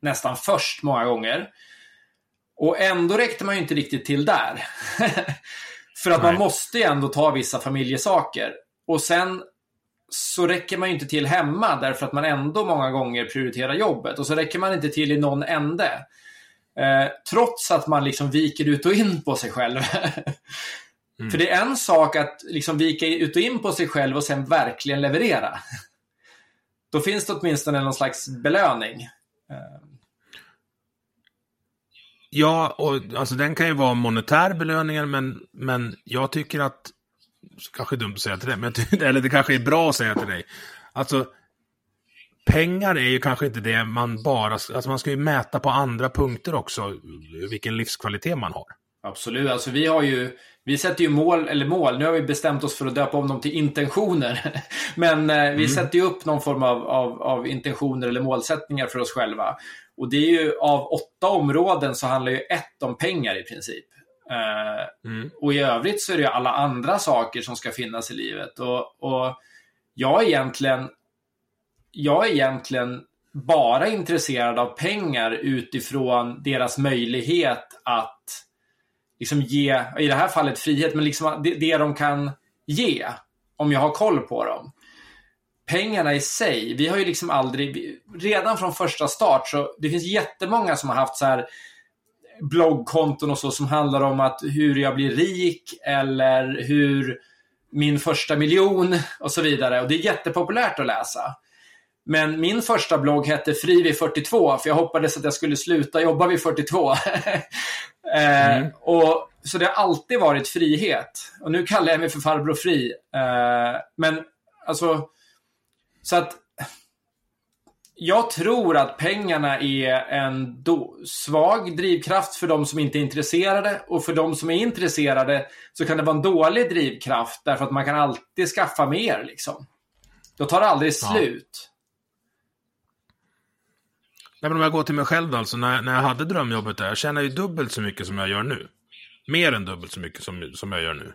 nästan först många gånger. Och ändå räckte man ju inte riktigt till där. För att Nej. man måste ju ändå ta vissa familjesaker. Och sen så räcker man ju inte till hemma därför att man ändå många gånger prioriterar jobbet. Och så räcker man inte till i någon ände. Eh, trots att man liksom viker ut och in på sig själv. mm. För det är en sak att liksom vika ut och in på sig själv och sen verkligen leverera. Då finns det åtminstone någon slags belöning. Eh. Ja, och alltså den kan ju vara monetär belöning, men, men jag tycker att kanske är dumt att säga till dig, men, eller det kanske är bra att säga till dig. Alltså, pengar är ju kanske inte det man bara, alltså man ska ju mäta på andra punkter också, vilken livskvalitet man har. Absolut, alltså vi har ju, vi sätter ju mål, eller mål, nu har vi bestämt oss för att döpa om dem till intentioner. Men eh, vi mm. sätter ju upp någon form av, av, av, intentioner eller målsättningar för oss själva. Och det är ju av åtta områden så handlar ju ett om pengar i princip. Eh, mm. Och i övrigt så är det alla andra saker som ska finnas i livet. Och, och jag är egentligen jag är egentligen bara intresserad av pengar utifrån deras möjlighet att liksom ge, i det här fallet frihet, men liksom det, det de kan ge om jag har koll på dem. pengarna i sig, vi har ju liksom aldrig, redan från första start så det finns jättemånga som har haft så här bloggkonton och så som handlar om att hur jag blir rik eller hur min första miljon och så vidare. Och det är jättepopulärt att läsa. Men min första blogg hette Fri vid 42 för jag hoppades att jag skulle sluta jobba vid 42. Eh, mm. och, så det har alltid varit frihet. Och nu kallar jag mig för farbror fri. Eh, men alltså, så att jag tror att pengarna är en svag drivkraft för de som inte är intresserade. Och för de som är intresserade så kan det vara en dålig drivkraft därför att man kan alltid skaffa mer. Liksom. Då tar det aldrig slut. Nej, men om jag går till mig själv alltså, när, när jag hade drömjobbet där, jag tjänar ju dubbelt så mycket som jag gör nu. Mer än dubbelt så mycket som, som jag gör nu.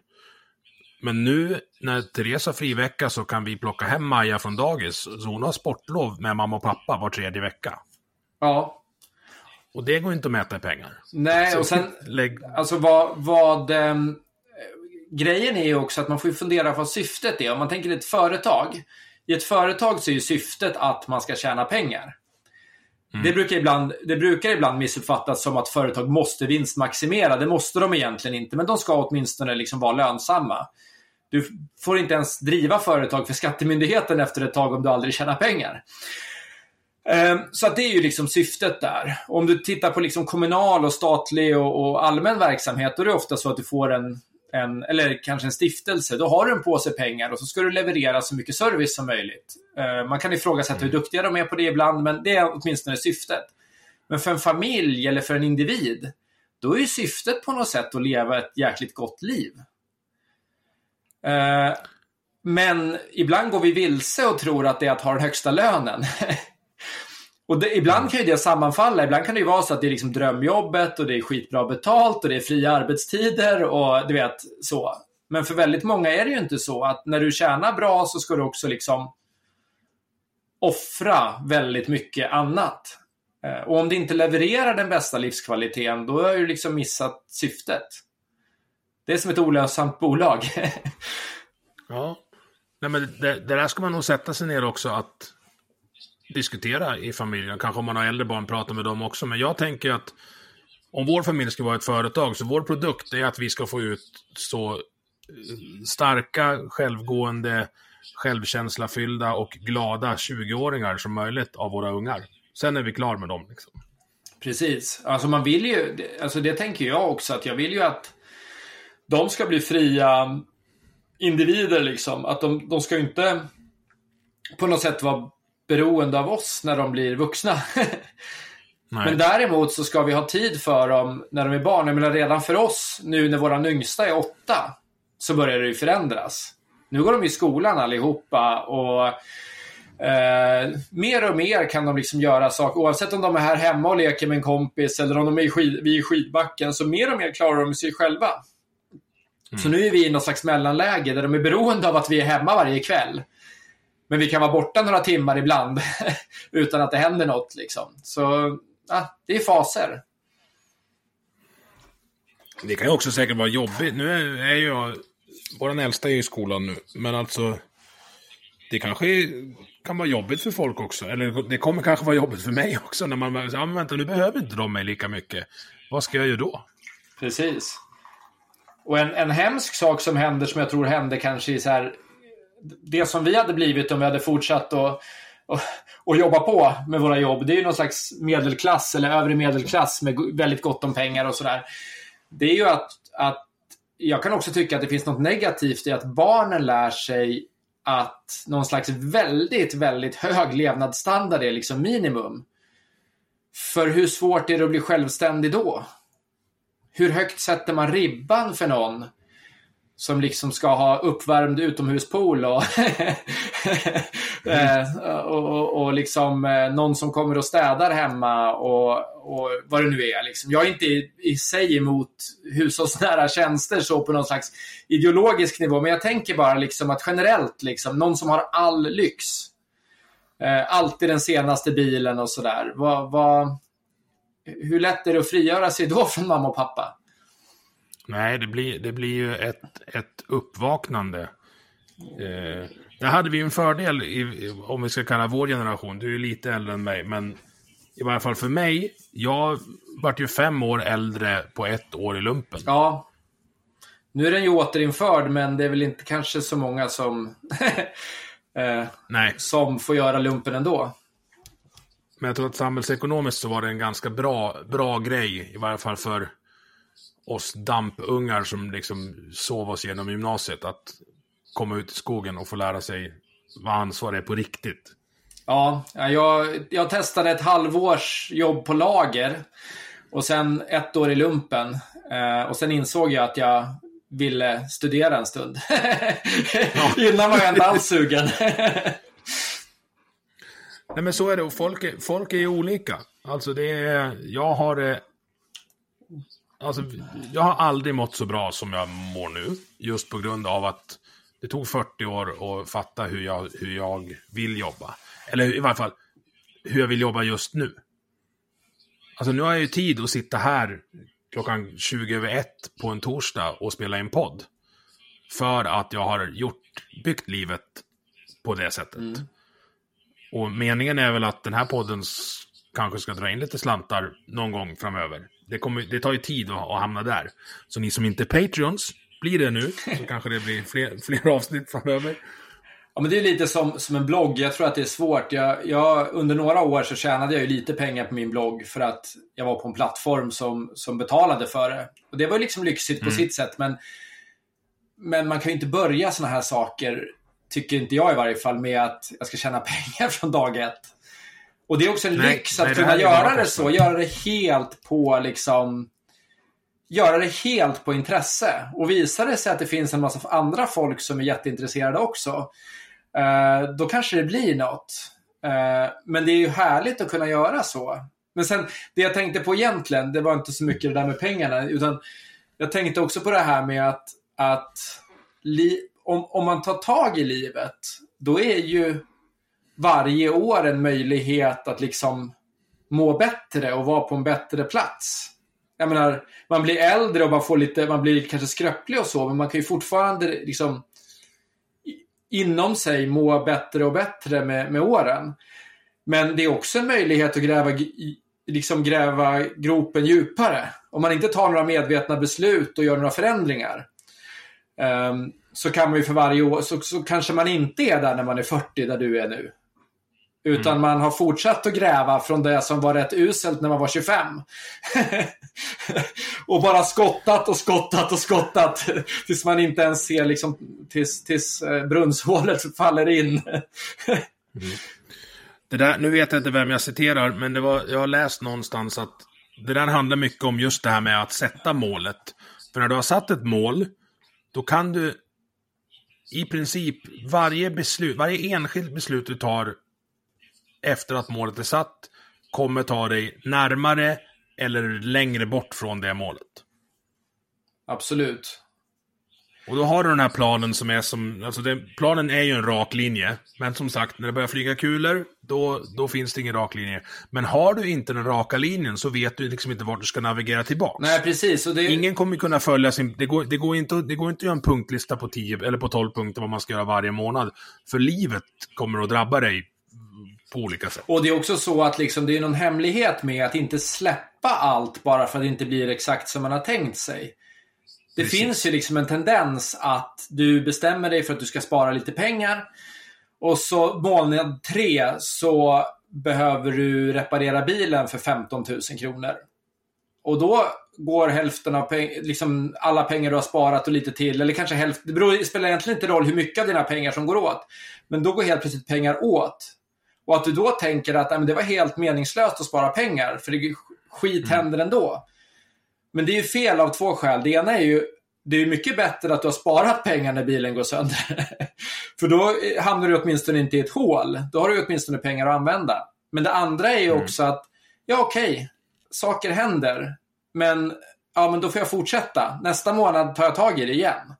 Men nu när Therese har frivecka så kan vi plocka hem Maja från dagis. Så hon har sportlov med mamma och pappa var tredje vecka. Ja. Och det går inte att mäta i pengar. Nej, så och sen, lägg... alltså vad, vad ähm, grejen är ju också att man får fundera på vad syftet är. Om man tänker ett företag. I ett företag så är ju syftet att man ska tjäna pengar. Mm. Det, brukar ibland, det brukar ibland missuppfattas som att företag måste vinstmaximera. Det måste de egentligen inte, men de ska åtminstone liksom vara lönsamma. Du får inte ens driva företag för Skattemyndigheten efter ett tag om du aldrig tjänar pengar. Ehm, så att det är ju liksom syftet där. Om du tittar på liksom kommunal och statlig och, och allmän verksamhet, då är det ofta så att du får en, en, eller kanske en stiftelse, då har du en påse pengar och så ska du leverera så mycket service som möjligt. Ehm, man kan ifrågasätta hur duktiga de är på det ibland, men det är åtminstone syftet. Men för en familj eller för en individ, då är ju syftet på något sätt att leva ett jäkligt gott liv. Eh, men ibland går vi vilse och tror att det är att ha den högsta lönen. och det, ibland kan ju det sammanfalla. Ibland kan det ju vara så att det är liksom drömjobbet och det är skitbra betalt och det är fria arbetstider och du vet så. Men för väldigt många är det ju inte så att när du tjänar bra så ska du också liksom offra väldigt mycket annat. Eh, och om det inte levererar den bästa livskvaliteten, då har du liksom missat syftet. Det är som ett olönsamt bolag. ja. Nej, men det, det där ska man nog sätta sig ner också att diskutera i familjen. Kanske om man har äldre barn, prata med dem också. Men jag tänker att om vår familj ska vara ett företag, så vår produkt är att vi ska få ut så eh, starka, självgående, självkänslafyllda och glada 20-åringar som möjligt av våra ungar. Sen är vi klar med dem. Liksom. Precis. Alltså man vill ju, alltså det tänker jag också, att jag vill ju att de ska bli fria individer liksom. Att de, de ska inte på något sätt vara beroende av oss när de blir vuxna. Men däremot så ska vi ha tid för dem när de är barn. Jag menar redan för oss, nu när våra yngsta är åtta, så börjar det ju förändras. Nu går de i skolan allihopa och eh, mer och mer kan de liksom göra saker. Oavsett om de är här hemma och leker med en kompis eller om de är i skid, vid skidbacken. Så mer och mer klarar de sig själva. Mm. Så nu är vi i något slags mellanläge där de är beroende av att vi är hemma varje kväll. Men vi kan vara borta några timmar ibland utan att det händer något. Liksom. Så ja, det är faser. Det kan ju också säkert vara jobbigt. Nu är, är jag... Vår äldsta är i skolan nu. Men alltså... Det kanske kan vara jobbigt för folk också. Eller det kommer kanske vara jobbigt för mig också. När man ja, men vänta, nu behöver inte de mig lika mycket. Vad ska jag göra då? Precis. Och en, en hemsk sak som händer, som jag tror hände kanske i så här, det som vi hade blivit om vi hade fortsatt att och, och jobba på med våra jobb. Det är ju någon slags medelklass eller övre medelklass med väldigt gott om pengar och sådär. Det är ju att, att jag kan också tycka att det finns något negativt i att barnen lär sig att någon slags väldigt, väldigt hög levnadsstandard är liksom minimum. För hur svårt är det att bli självständig då? hur högt sätter man ribban för någon som liksom ska ha uppvärmd utomhuspool och, eh, och, och, och, liksom eh, någon som kommer och städar hemma och, och vad det nu är. Liksom. Jag är inte i, i sig emot hushållsnära tjänster så på någon slags ideologisk nivå, men jag tänker bara liksom att generellt, liksom, någon som har all lyx, eh, alltid den senaste bilen och sådär. Hur lätt är det att frigöra sig då från mamma och pappa? Nej, det blir, det blir ju ett, ett uppvaknande. Eh, Där hade vi en fördel, i, om vi ska kalla vår generation. Du är lite äldre än mig, men i varje fall för mig, jag vart ju fem år äldre på ett år i lumpen. Ja. Nu är den ju återinförd, men det är väl inte kanske så många som, eh, Nej, som får göra lumpen ändå. men jag tror att samhällsekonomiskt så var det en ganska bra, bra grej, i varje fall för oss dampungar som liksom sov oss genom gymnasiet, att komma ut i skogen och få lära sig vad ansvar är på riktigt. Ja, ja, jag, jag testade ett halvårs jobb på lager. Och sen ett år i lumpen. Eh, och sen insåg jag att jag ville studera en stund. Innan var jag inte alls sugen. Nej men så är det, och folk är, folk är ju olika. Alltså det är, jag har det... Alltså, jag har aldrig mått så bra som jag mår nu. Just på grund av att det tog 40 år att fatta hur jag, hur jag vill jobba. Eller i varje fall, hur jag vill jobba just nu. Alltså nu har jag ju tid att sitta här klockan 20 över ett på en torsdag och spela in podd. För att jag har gjort, byggt livet på det sättet. Och meningen är väl att den här podden kanske ska dra in lite slantar någon gång framöver. Det, kommer, det tar ju tid att, att hamna där. Så ni som inte är Patreons, blir det nu, så kanske det blir fler, fler avsnitt framöver. Ja, men det är lite som, som en blogg. Jag tror att det är svårt. Jag, jag, under några år så tjänade jag ju lite pengar på min blogg för att jag var på en plattform som, som betalade för det. Och det var liksom lyxigt på sitt sätt, men, men man kan ju inte börja såna här saker, tycker inte jag i varje fall, med att jag ska tjäna pengar från dag ett. Och det är också en Nej, lyx nej, att det kunna bara göra det så. Göra det helt på liksom göra det helt på intresse. Och visar det sig att det finns en massa andra folk som är jätteintresserade också, eh, då kanske det blir något. Eh, men det är ju härligt att kunna göra så. Men sen, det jag tänkte på egentligen, det var inte så mycket det där med pengarna, utan jag tänkte också på det här med att, att li, om, om man tar tag i livet, då är ju varje år en möjlighet att liksom må bättre och vara på en bättre plats. Jag menar, man blir äldre och man får lite, man blir kanske skröplig och så, men man kan ju fortfarande liksom inom sig må bättre och bättre med, med åren. Men det är också en möjlighet att gräva, liksom gräva gropen djupare. Om man inte tar några medvetna beslut och gör några förändringar. um, så kan man ju för varje år, så, så kanske man inte är där när man är 40, där du är nu. Utan man har fortsatt att gräva från det som var rätt uselt när man var 25. och bara skottat och skottat och skottat tills man inte ens ser liksom, tills, tills eh, brunnshålet faller in. Det där, nu vet jag inte vem jag citerar, men det var, jag har läst någonstans att det där handlar mycket om just det här med att sätta målet. För när du har satt ett mål, då kan du i princip varje beslut, varje enskilt beslut du tar efter att målet är satt kommer ta dig närmare eller längre bort från det målet. Absolut. Och då har du den här planen som är som, alltså det, planen är ju en rak linje. Men som sagt, när det börjar flyga kulor, då, då finns det ingen rak linje. Men har du inte den raka linjen så vet du liksom inte vart du ska navigera tillbaks. Nej, precis. Och det, Ingen kommer kunna följa sin, det går, det, går inte, det går inte att göra en punktlista på 10 eller på 12 punkter vad man ska göra varje månad. För livet kommer att drabba dig på olika sätt. Och det är också så att liksom, det är någon hemlighet med att inte släppa allt bara för att det inte blir exakt som man har tänkt sig. Det Precis. finns ju liksom en tendens att du bestämmer dig för att du ska spara lite pengar. Och så månad tre så behöver du reparera bilen för 15 000 kronor. Och då går hälften av peng- liksom alla pengar du har sparat och lite till, eller kanske hälften, det, beror, det spelar egentligen inte roll hur mycket av dina pengar som går åt. Men då går helt plötsligt pengar åt. Och att du då tänker att "Nej, det var helt meningslöst att spara pengar, för det skit händer ändå. Men det är ju fel av två skäl. Det ena är ju, det är mycket bättre att du har sparat pengar när bilen går sönder. för då hamnar du åtminstone inte i ett hål. Då har du åtminstone pengar att använda. Men det andra är ju också att, ja okej, saker händer. Men, ja, men då får jag fortsätta. Nästa månad tar jag tag i det igen.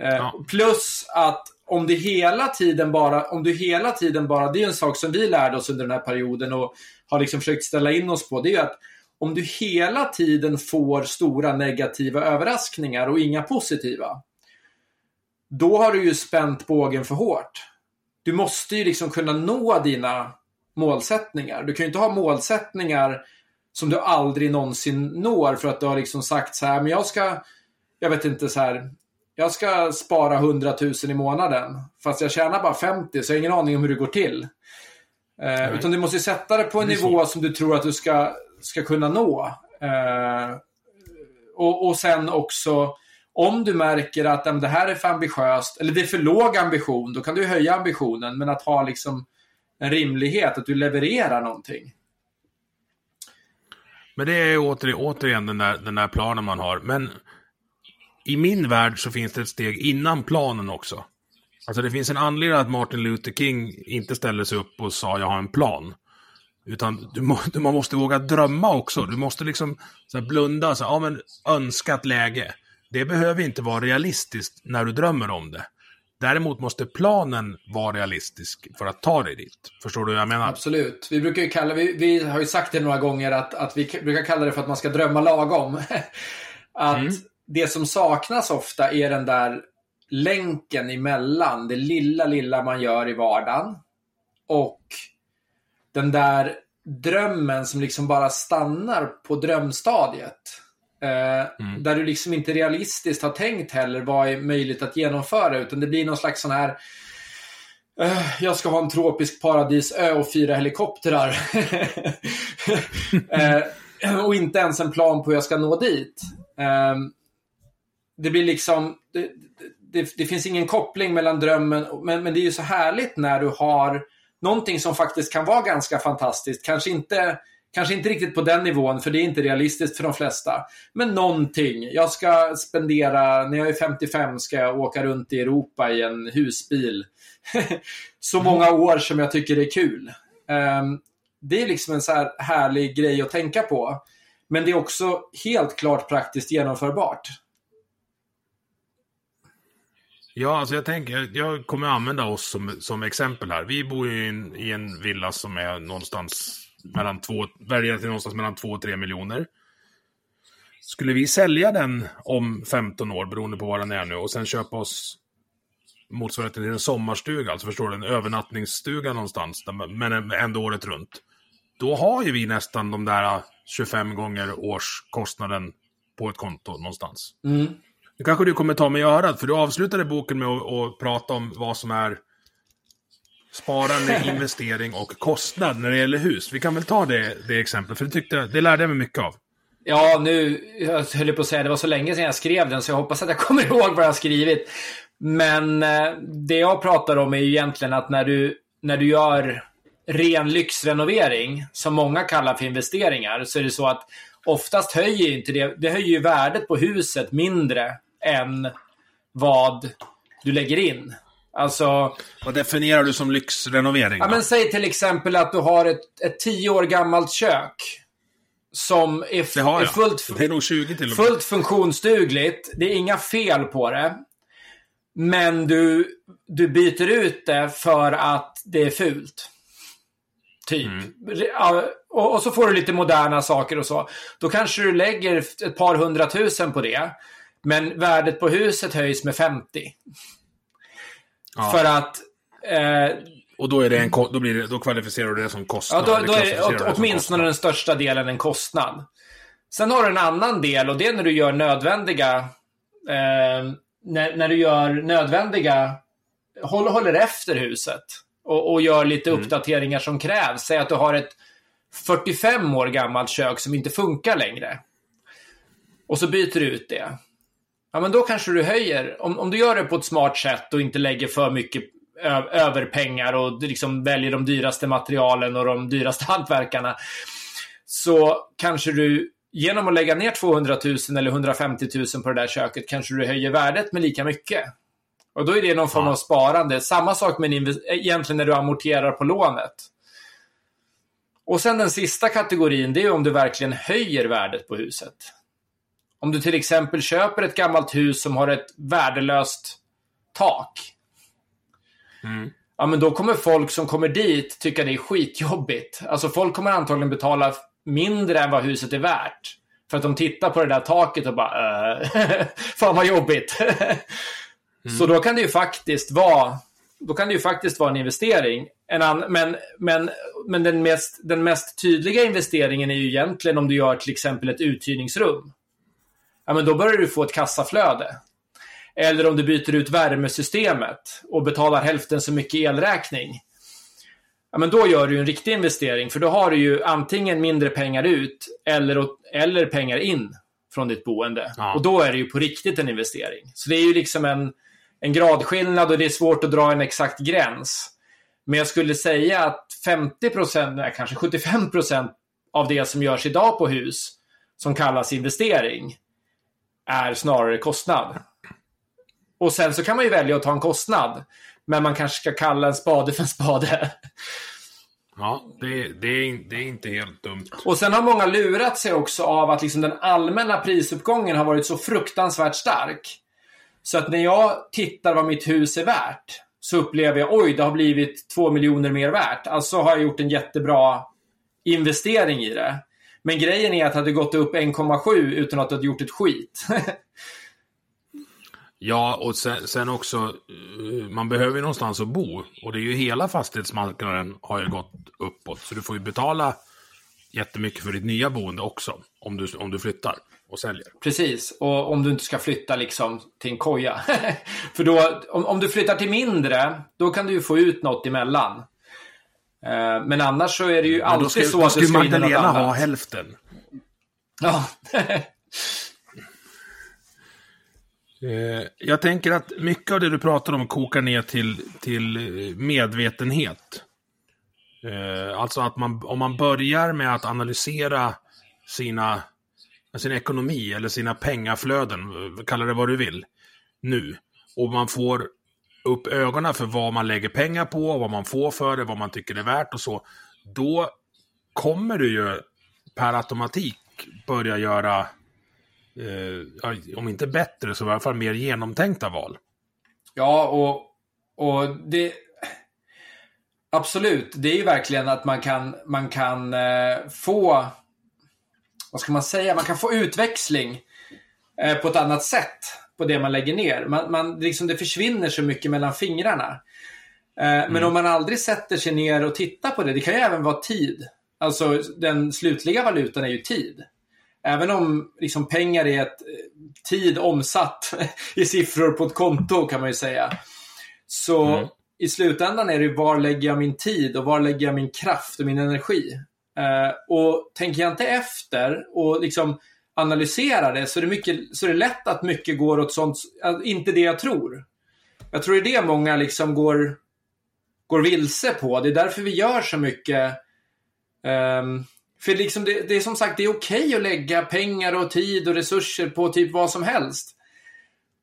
Eh, Ja. Plus att om det hela tiden bara, om du hela tiden bara, det är en sak som vi lärde oss under den här perioden och har liksom försökt ställa in oss på, det är att om du hela tiden får stora negativa överraskningar och inga positiva, då har du ju spänt bågen för hårt. Du måste ju liksom kunna nå dina målsättningar. Du kan ju inte ha målsättningar som du aldrig någonsin når för att du har liksom sagt så här, men jag ska, jag vet inte så här, jag ska spara 100 000 i månaden. Fast jag tjänar bara 50 så jag har ingen aning om hur det går till. Eh, utan du måste sätta det på en nivå så. som du tror att du ska, ska kunna nå. Eh, och, och sen också, om du märker att äm, det här är för ambitiöst, eller det är för låg ambition, då kan du höja ambitionen. Men att ha liksom en rimlighet, att du levererar någonting. Men det är åter, återigen den där, den där planen man har. Men i min värld så finns det ett steg innan planen också. Alltså det finns en anledning att Martin Luther King inte ställde sig upp och sa jag har en plan. Utan du, må, du man måste våga drömma också. Du måste liksom så blunda och säga, ja men önskat läge. Det behöver inte vara realistiskt när du drömmer om det. Däremot måste planen vara realistisk för att ta dig dit. Förstår du vad jag menar? Absolut. Vi brukar kalla, vi, vi har ju sagt det några gånger att, att vi brukar kalla det för att man ska drömma lagom. att mm. Det som saknas ofta är den där länken emellan det lilla, lilla man gör i vardagen och den där drömmen som liksom bara stannar på drömstadiet. Eh, mm. Där du liksom inte realistiskt har tänkt heller vad är möjligt att genomföra utan det blir någon slags sån här eh, jag ska ha en tropisk paradisö och fyra helikoptrar. eh, och inte ens en plan på hur jag ska nå dit. Ehm, det blir liksom... Det, det, det, finns ingen koppling mellan drömmen, men, men det är ju så härligt när du har någonting som faktiskt kan vara ganska fantastiskt. Kanske inte, kanske inte riktigt på den nivån, för det är inte realistiskt för de flesta. Men någonting. Jag ska spendera, när jag är 55 ska jag åka runt i Europa i en husbil. så många år som jag tycker det är kul. Um, det är liksom en så här härlig grej att tänka på. Men det är också helt klart praktiskt genomförbart. Ja, alltså jag tänker, jag kommer använda oss som, som exempel här. Vi bor ju i en, i en villa som är någonstans mellan två, värderat till någonstans mellan två och tre miljoner. Skulle vi sälja den om 15 år, beroende på var den är nu, och sen köpa oss motsvarigheten till en sommarstuga, alltså förstår du, en övernattningsstuga någonstans, men ändå året runt. Då har ju vi nästan de där 25 gånger årskostnaden på ett konto någonstans. Mm. Nu kanske du kommer ta mig i örat, för du avslutade boken med att, att prata om vad som är sparande, investering och kostnad när det gäller hus. Vi kan väl ta det, det exemplet, för det, tyckte, det lärde jag mig mycket av. Ja, nu jag höll på att säga, det var så länge sedan jag skrev den, så jag hoppas att jag kommer ihåg vad jag har skrivit. Men eh, det jag pratar om är ju egentligen att när du, när du gör ren lyxrenovering, som många kallar för investeringar, så är det så att oftast höjer inte det, det höjer ju värdet på huset mindre än vad du lägger in. Alltså... Vad definierar du som lyxrenovering? Ja, men säg till exempel att du har ett, ett tio år gammalt kök. Som är, det har jag. är fullt, det är nog 20 till och med. fullt funktionsdugligt. Det är inga fel på det. Men du, du byter ut det för att det är fult. Typ. Mm. Och, och, så får du lite moderna saker och så. Då kanske du lägger ett par hundratusen på det. Men värdet på huset höjs med 50. Ja. För att... Eh, och då, är det en, då, blir det, då kvalificerar du det som kostnad? Ja, då, då är det åtminstone den största delen en kostnad. Sen har du en annan del och det är när du gör nödvändiga... Eh, när, när du gör nödvändiga... Håller, håller efter huset. Och, och gör lite mm. uppdateringar som krävs. Säg att du har ett 45 år gammalt kök som inte funkar längre. Och så byter du ut det ja men då kanske du höjer, om, om du gör det på ett smart sätt och inte lägger för mycket överpengar och liksom väljer de dyraste materialen och de dyraste hantverkarna. Så kanske du genom att lägga ner 200 000 eller 150 000 på det där köket kanske du höjer värdet med lika mycket. Och då är det någon form av sparande. Samma sak med egentligen när du amorterar på lånet. Och sen den sista kategorin, det är om du verkligen höjer värdet på huset. Om du till exempel köper ett gammalt hus som har ett värdelöst tak. Mm. Ja, men då kommer folk som kommer dit tycka det är skitjobbigt. Alltså folk kommer antagligen betala mindre än vad huset är värt. För att de tittar på det där taket och bara äh, Fan vad jobbigt. Så då kan det ju faktiskt vara då kan det ju faktiskt vara en investering. En an, men men, men den, mest, den mest tydliga investeringen är ju egentligen om du gör till exempel ett uthyrningsrum. Ja, men då börjar du få ett kassaflöde. Eller om du byter ut värmesystemet och betalar hälften så mycket elräkning. Ja, men då gör du en riktig investering, för då har du ju antingen mindre pengar ut eller, eller pengar in från ditt boende. Ja. Och då är det ju på riktigt en investering. Så det är ju liksom en, en gradskillnad och det är svårt att dra en exakt gräns. Men jag skulle säga att 50 procent, kanske 75 procent av det som görs idag på hus som kallas investering är snarare kostnad. Och sen så kan man ju välja att ta en kostnad. Men man kanske ska kalla en spade för en spade. Ja, det, det, är, det är inte helt dumt. Och sen har många lurat sig också av att liksom den allmänna prisuppgången har varit så fruktansvärt stark. Så att när jag tittar vad mitt hus är värt så upplever jag oj, det har blivit två miljoner mer värt. Alltså har jag gjort en jättebra investering i det. Men grejen är att det hade gått upp 1,7 utan att du hade gjort ett skit. Ja, och sen, sen, också, eh, man behöver ju någonstans att bo. Och det är ju hela fastighetsmarknaden har ju gått uppåt. Så du får ju betala jättemycket för ditt nya boende också. Om du, om du flyttar och säljer. Precis, och om du inte ska flytta liksom till en koja. för då, om, om du flyttar till mindre, då kan du ju få ut något emellan. Eh, men annars så är det ju alltid ska, så att du ska in något annat. Magdalena ha hälften. Ja. Eh, jag tänker att mycket av det du pratar om kokar ner till, till medvetenhet. Eh, alltså att man, om man börjar med att analysera sina, sin ekonomi eller sina pengaflöden, kalla det vad du vill, nu. Och man får upp ögonen för vad man lägger pengar på, vad man får för det, vad man tycker är värt och så. Då kommer du ju per automatik börja göra eh, om inte bättre så i alla fall mer genomtänkta val. Ja, och, och det... Absolut, det är ju verkligen att man kan, man kan eh, få... Vad ska man säga? Man kan få utväxling eh, på ett annat sätt på det man lägger ner. Man, man, liksom det försvinner så mycket mellan fingrarna. Eh, mm. Men om man aldrig sätter sig ner och tittar på det, det kan ju även vara tid. Alltså den slutliga valutan är ju tid även om liksom, pengar är ett eh, tid omsatt i siffror på ett konto kan man ju säga. Så mm. i slutändan är det var lägger jag min tid och var lägger jag min kraft och min energi? Eh, och tänker jag inte efter och liksom analyserar det så är det, mycket, så är det lätt att mycket går åt sånt, alltså, inte det jag tror. Jag tror det är det många liksom går, går vilse på. Det är därför vi gör så mycket um, för liksom det, det är som sagt, det är okej okay att lägga pengar och tid och resurser på typ vad som helst.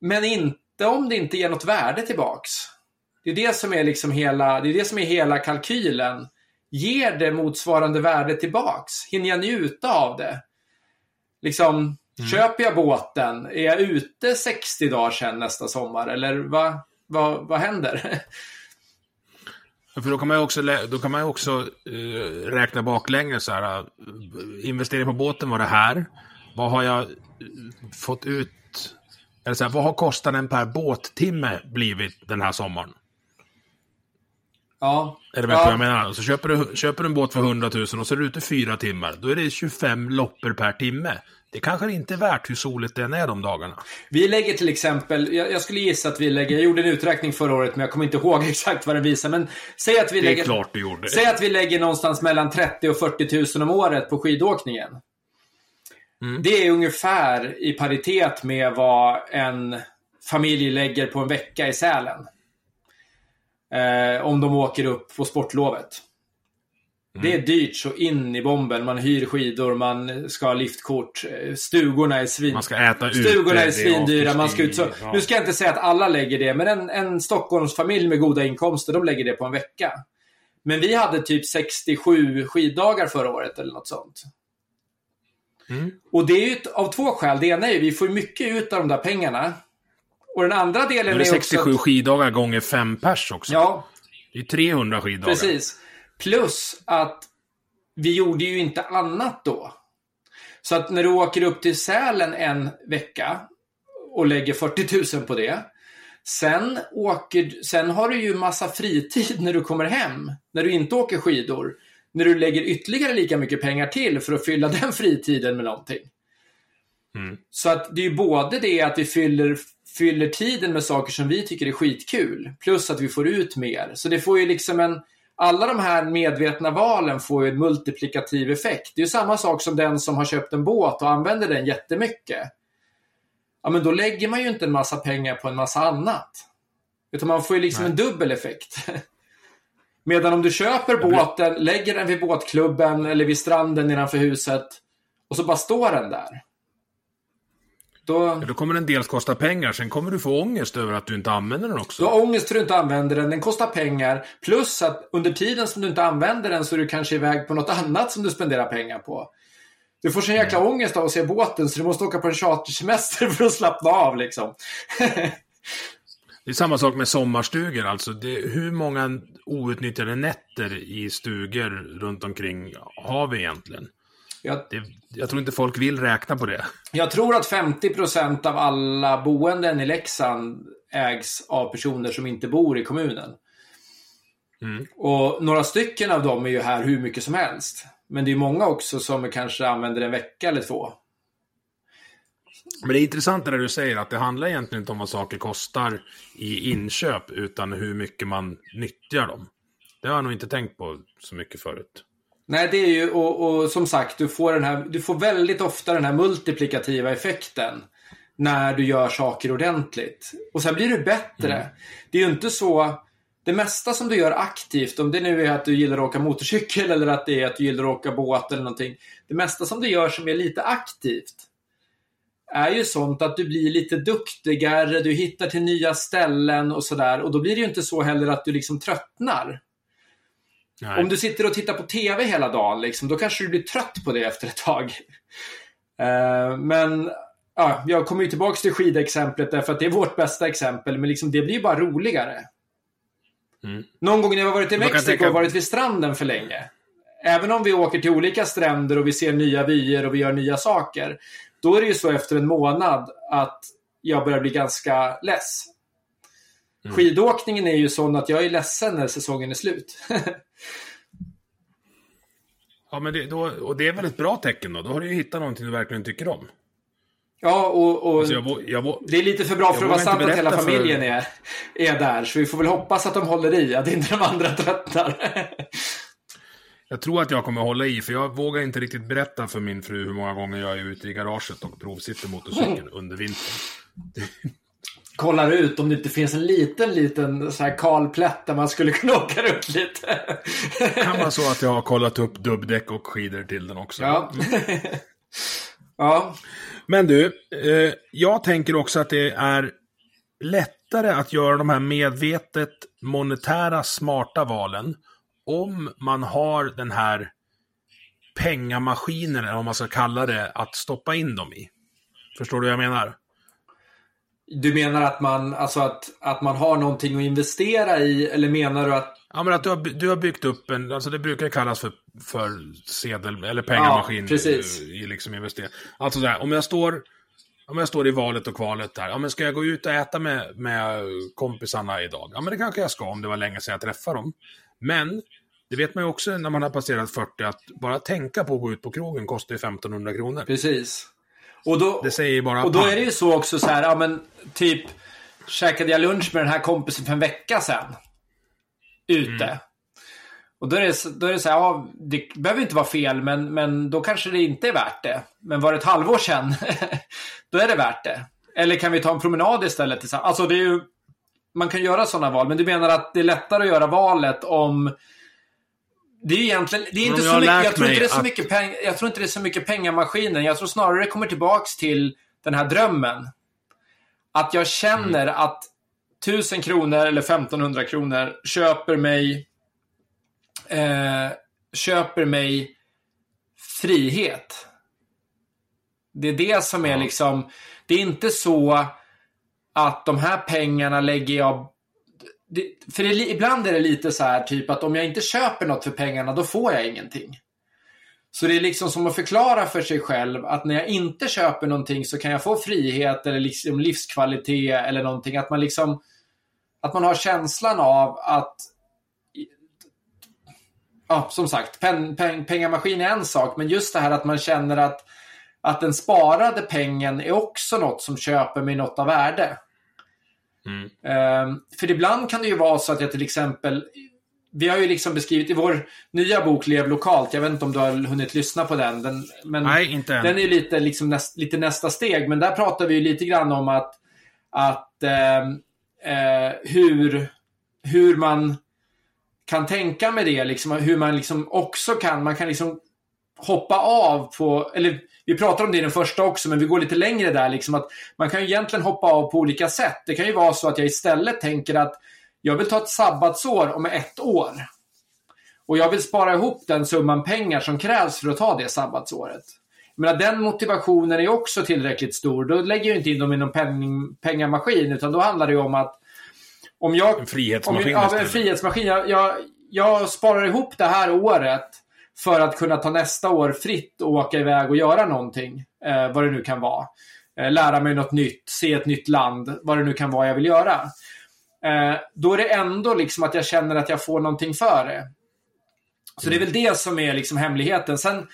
Men inte om det inte ger något värde tillbaks. Det är det som är liksom hela, det är det som är hela kalkylen. Ger det motsvarande värde tillbaks? Hinner jag njuta av det? Liksom, mm. köper jag båten? Är jag ute 60 dagar sedan nästa sommar? Eller vad, vad, vad händer? För då kan man ju också, då kan man också uh, räkna baklänges. Så här, uh, investering på båten var det här. Vad har jag uh, fått ut? Eller så här, vad har kostnaden per båttimme blivit den här sommaren? Ja. Är det vet ja. jag menar? Så köper du, köper du en båt för 100 000 och så är du ute fyra timmar. Då är det 25 loppor per timme. Det kanske inte är värt hur soligt den är de dagarna. Vi lägger till exempel, jag, jag, skulle gissa att vi lägger, jag gjorde en uträkning förra året men jag kommer inte ihåg exakt vad den visar. Men säg att vi det lägger... är klart du gjorde. Säg att vi lägger någonstans mellan 30 och 40 000 om året på skidåkningen. Mm. Det är ungefär i paritet med vad en familj lägger på en vecka i Sälen. Eh, om de åker upp på sportlovet. Mm. Det är dyrt så in i bomben. Man hyr skidor, man ska ha liftkort. Stugorna är svin... Man ska äta ute. Stugorna är svindyra. Man ska ut så... Nu ska jag inte säga att alla lägger det, men en, en Stockholmsfamilj med goda inkomster, de lägger det på en vecka. Men vi hade typ 67 skiddagar förra året eller något sånt. Mm. Och det är ju av två skäl. Det ena är ju att vi får mycket ut av de där pengarna. Och den andra delen är, är 67 också... skiddagar gånger fem pers också. Ja. Det är 300 skiddagar. Precis. Plus att vi gjorde ju inte annat då. Så att när du åker upp till Sälen en vecka och lägger 40 000 på det. Sen, åker, sen har du ju massa fritid när du kommer hem. När du inte åker skidor. När du lägger ytterligare lika mycket pengar till för att fylla den fritiden med någonting. Mm. Så att det är ju både det att vi fyller, fyller tiden med saker som vi tycker är skitkul. Plus att vi får ut mer. Så det får ju liksom en... Alla de här medvetna valen får ju en multiplikativ effekt. Det är ju samma sak som den som har köpt en båt och använder den jättemycket ja men då lägger man ju inte en massa pengar på en massa annat. Utan man får ju liksom Nej. en dubbel effekt. Medan om du köper båten, lägger den vid båtklubben eller vid stranden nedanför huset och så bara står den där. Då, Ja, Då kommer den dels kosta pengar, sen kommer du få ångest över att du inte använder den också. du har ångest för att du inte använder den, den kostar pengar. Plus att under tiden som du inte använder den så är du kanske iväg på något annat som du spenderar pengar på. Du får sån jäkla ångest av att se båten så du måste åka på en chartersemester för att slappna av liksom. Det är samma sak med sommarstugor, alltså. Det, hur många outnyttjade nätter i stugor runt omkring har vi egentligen? Jag, Det, jag tror inte folk vill räkna på det. jag tror att 50% av alla boenden i Leksand ägs av personer som inte bor i kommunen. Mm. Och några stycken av dem är ju här hur mycket som helst. Men det är många också som kanske använder en vecka eller två. Men det är intressant det du säger, att det handlar egentligen inte om vad saker kostar i inköp, utan hur mycket man nyttjar dem. Det har jag nog inte tänkt på så mycket förut. Nej, det är ju, och, och som sagt, du får, den här, du får väldigt ofta den här multiplikativa effekten när du gör saker ordentligt. Och sen blir du bättre. Det är ju inte så... Det mesta som du gör aktivt, om det nu är att du gillar att åka motorcykel eller att det är att du gillar att åka båt eller någonting. Det mesta som du gör som är lite aktivt är ju sånt att du blir lite duktigare, du hittar till nya ställen och sådär. Och då blir det ju inte så heller att du liksom tröttnar. Nej. Om du sitter och tittar på TV hela dagen, liksom, då kanske du blir trött på det efter ett tag. Eh, men ja, jag kommer ju tillbaka till skidexemplet därför att det är vårt bästa exempel, men liksom, det blir ju bara roligare. Mm. Någon gång när jag har varit i Mexiko tänka- och varit vid stranden för länge. Även om vi åker till olika stränder och vi ser nya vyer och vi gör nya saker. Då är det ju så efter en månad att jag börjar bli ganska less. Mm. Skidåkningen är ju sån att jag är ledsen när säsongen är slut. Ja, men det, då, och det är väl ett bra tecken då? Då har du ju hittat någonting du verkligen tycker om. ja, och, och Alltså jag, jag, det är lite för bra för att vara sant att hela berätta för- familjen är, är där. Så vi får väl hoppas att de håller i, att inte de andra tröttnar. jag tror att jag kommer hålla i, för jag vågar inte riktigt berätta för min fru hur många gånger jag är ute i garaget och provsitter motorcykeln under vintern. Kollar ut om det inte finns en liten, liten så här kalplätt där man skulle kunna åka runt lite. Kan vara så att jag har kollat upp dubbdäck och skidor till den också. Ja. ja. Men du, eh, jag tänker också att det är lättare att göra de här medvetet monetära smarta valen om man har den här pengamaskinen, eller vad man ska kalla det, att stoppa in dem i. Förstår du vad jag menar? Du menar att man, alltså att, att man har någonting att investera i, eller menar du att Ja, men att du har, du har byggt upp en, alltså det brukar kallas för, för sedel, eller pengamaskin Ja, precis. i, i liksom investering. Alltså så här, om jag står, om jag står i valet och kvalet där, ja men ska jag gå ut och äta med, med kompisarna idag? Ja men det kanske jag ska om det var länge sedan jag träffade dem. Men, det vet man ju också när man har passerat 40 att bara tänka på att gå ut på krogen kostar ju 1500 kronor. Precis. Och då, Det säger bara och då är det ju så också så här, ja men typ käkade jag lunch med den här kompisen för en vecka sedan. Ute. Mm. Och då är, det, då är det så här, ja, det behöver inte vara fel, men, men då kanske det inte är värt det. Men var det ett halvår sedan, då är det värt det. Eller kan vi ta en promenad istället? tillsammans? Alltså det är ju, man kan göra sådana val, men du menar att det är lättare att göra valet om det är egentligen, det är inte så mycket, jag tror inte det är så mycket peng, jag tror inte det är så mycket pengamaskinen. Jag tror snarare det kommer tillbaks till den här drömmen. Att jag känner Mm. att 1000 kronor eller 1500 kronor köper mig eh, köper mig frihet. Det är det som är liksom, det är inte så att de här pengarna lägger jag det, för det, ibland är det lite så här typ att om jag inte köper något för pengarna då får jag ingenting. Så det är liksom som att förklara för sig själv att när jag inte köper någonting så kan jag få frihet eller liksom livskvalitet eller någonting. Att man liksom att man har känslan av att ja, som sagt, pen, pen, pengamaskin är en sak, men just det här att man känner att, att den sparade pengen är också något som köper mig något av värde. Mm. Um, för ibland kan det ju vara så att jag till exempel vi har ju liksom beskrivit i vår nya bok Lev lokalt, jag vet inte om du har hunnit lyssna på den. den men Nej, inte än. Den är lite, liksom näst, lite nästa steg, men där pratar vi lite grann om att, att eh, eh, hur, hur man kan tänka med det, liksom, hur man liksom också kan, man kan liksom hoppa av på, eller vi pratar om det i den första också, men vi går lite längre där, liksom att man kan ju egentligen hoppa av på olika sätt. Det kan ju vara så att jag istället tänker att jag vill ta ett sabbatsår om ett år. Och jag vill spara ihop den summan pengar som krävs för att ta det sabbatsåret. Men den motivationen är också tillräckligt stor. Då lägger jag inte in dem i någon penning, pengamaskin, utan då handlar det om att om jag, en frihetsmaskin. Om, ja, en frihetsmaskin. Jag, jag, jag sparar ihop det här året för att kunna ta nästa år fritt och åka iväg och göra någonting. Eh, vad det nu kan vara. Eh, lära mig något nytt, se ett nytt land, vad det nu kan vara jag vill göra. Eh, då är det ändå liksom att jag känner att jag får någonting för det. Så det är väl det som är liksom hemligheten. Sen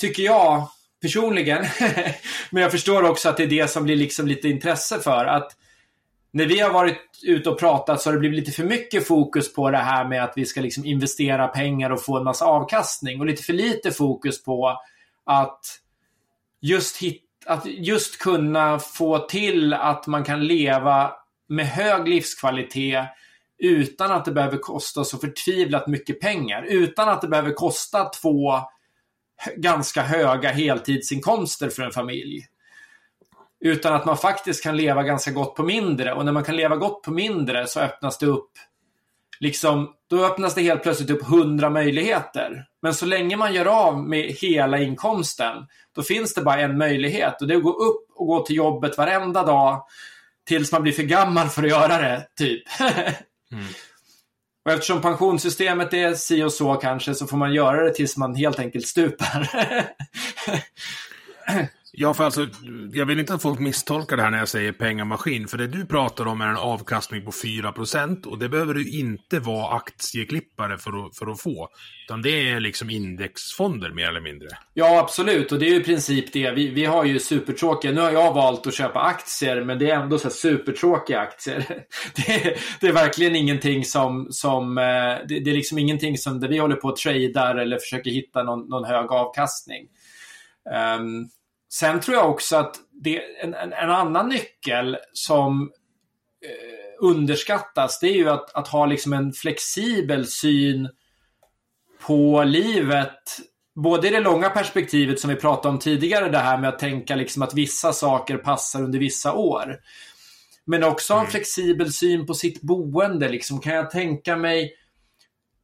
tycker jag personligen, men jag förstår också att det är det som blir liksom lite intresse för, att när vi har varit ute och pratat så har det blivit lite för mycket fokus på det här med att vi ska liksom investera pengar och få en massa avkastning och lite för lite fokus på att just, hit, att just kunna få till att man kan leva med hög livskvalitet utan att det behöver kosta så förtvivlat mycket pengar. Utan att det behöver kosta två ganska höga heltidsinkomster för en familj. Utan att man faktiskt kan leva ganska gott på mindre. Och när man kan leva gott på mindre så öppnas det upp liksom, då öppnas det helt plötsligt upp hundra möjligheter. Men så länge man gör av med hela inkomsten, då finns det bara en möjlighet och det är att gå upp och gå till jobbet varenda dag tills man blir för gammal för att göra det, typ. mm. Och eftersom pensionssystemet är si och så kanske så får man göra det tills man helt enkelt stupar. Ja, för alltså, jag vill inte att folk misstolkar det här när jag säger pengamaskin. För det du pratar om är en avkastning på 4% och det behöver du inte vara aktieklippare för att, för att få. Utan det är liksom indexfonder mer eller mindre. Ja, absolut. Och det är ju i princip det. Vi, vi har ju supertråkiga. Nu har jag valt att köpa aktier, men det är ändå så supertråkiga aktier. Det är, det är verkligen ingenting som, som eh, det, det, är liksom ingenting som där vi håller på och tradar eller försöker hitta någon, någon hög avkastning. Um, Sen tror jag också att det, en, en, en annan nyckel som eh, underskattas, det är ju att, att ha liksom en flexibel syn på livet. Både i det långa perspektivet som vi pratade om tidigare, det här med att tänka liksom att vissa saker passar under vissa år. Men också mm. en flexibel syn på sitt boende. Liksom. Kan jag tänka mig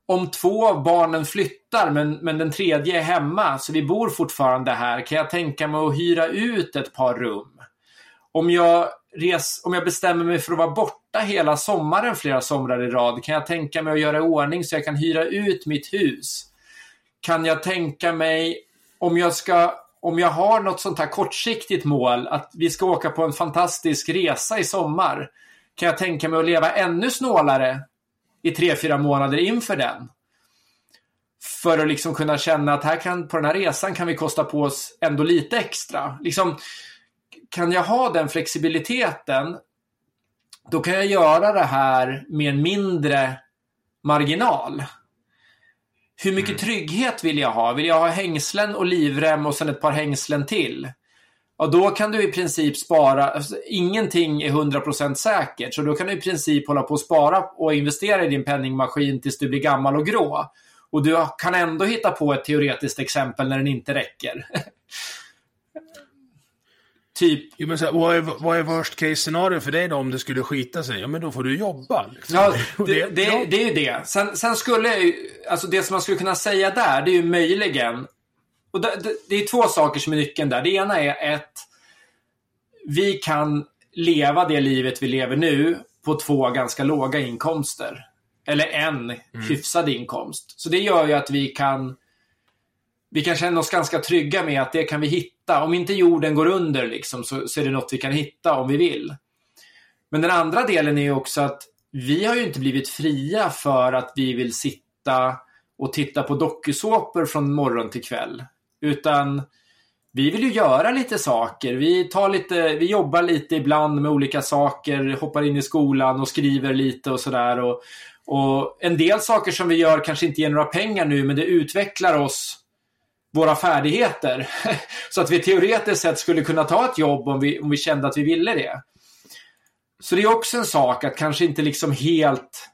om två av barnen flyttar men, men den tredje är hemma, så vi bor fortfarande här, kan jag tänka mig att hyra ut ett par rum? Om jag, res, om jag bestämmer mig för att vara borta hela sommaren flera somrar i rad, kan jag tänka mig att göra i ordning så jag kan hyra ut mitt hus? Kan jag tänka mig, om jag ska om jag har något sånt här kortsiktigt mål, att vi ska åka på en fantastisk resa i sommar, kan jag tänka mig att leva ännu snålare i tre, fyra månader inför den. För att liksom kunna känna att här kan, på den här resan kan vi kosta på oss ändå lite extra. Liksom, kan jag ha den flexibiliteten, då kan jag göra det här med en mindre marginal. Hur mycket mm. trygghet vill jag ha? Vill jag ha hängslen och livrem och sen ett par hängslen till? Ja, då kan du i princip spara, alltså, ingenting är 100% säkert, så då kan du i princip hålla på att spara och investera i din penningmaskin tills du blir gammal och grå. Och du kan ändå hitta på ett teoretiskt exempel när den inte räcker. typ. Jo, men så här, vad, är, vad är worst case scenario för dig då om det skulle skita sig? Ja, men då får du jobba. Liksom. Ja, det, det, det, är ju det. Sen, sen skulle, alltså det som man skulle kunna säga där, det är ju möjligen och det, det, det, är två saker som är nyckeln där. Det ena är att vi kan leva det livet vi lever nu på två ganska låga inkomster. Eller en mm. hyfsad inkomst. Så det gör ju att vi kan vi kan känna oss ganska trygga med att det kan vi hitta. Om inte jorden går under liksom, så, så är det något vi kan hitta om vi vill. Men den andra delen är ju också att vi har ju inte blivit fria för att vi vill sitta och titta på dokusåpor från morgon till kväll. Utan vi vill ju göra lite saker. Vi, tar lite, vi jobbar lite ibland med olika saker, hoppar in i skolan och skriver lite och sådär. Och, och en del saker som vi gör kanske inte ger några pengar nu, men det utvecklar oss våra färdigheter. Så att vi teoretiskt sett skulle kunna ta ett jobb om vi, om vi kände att vi ville det. Så det är också en sak att kanske inte liksom helt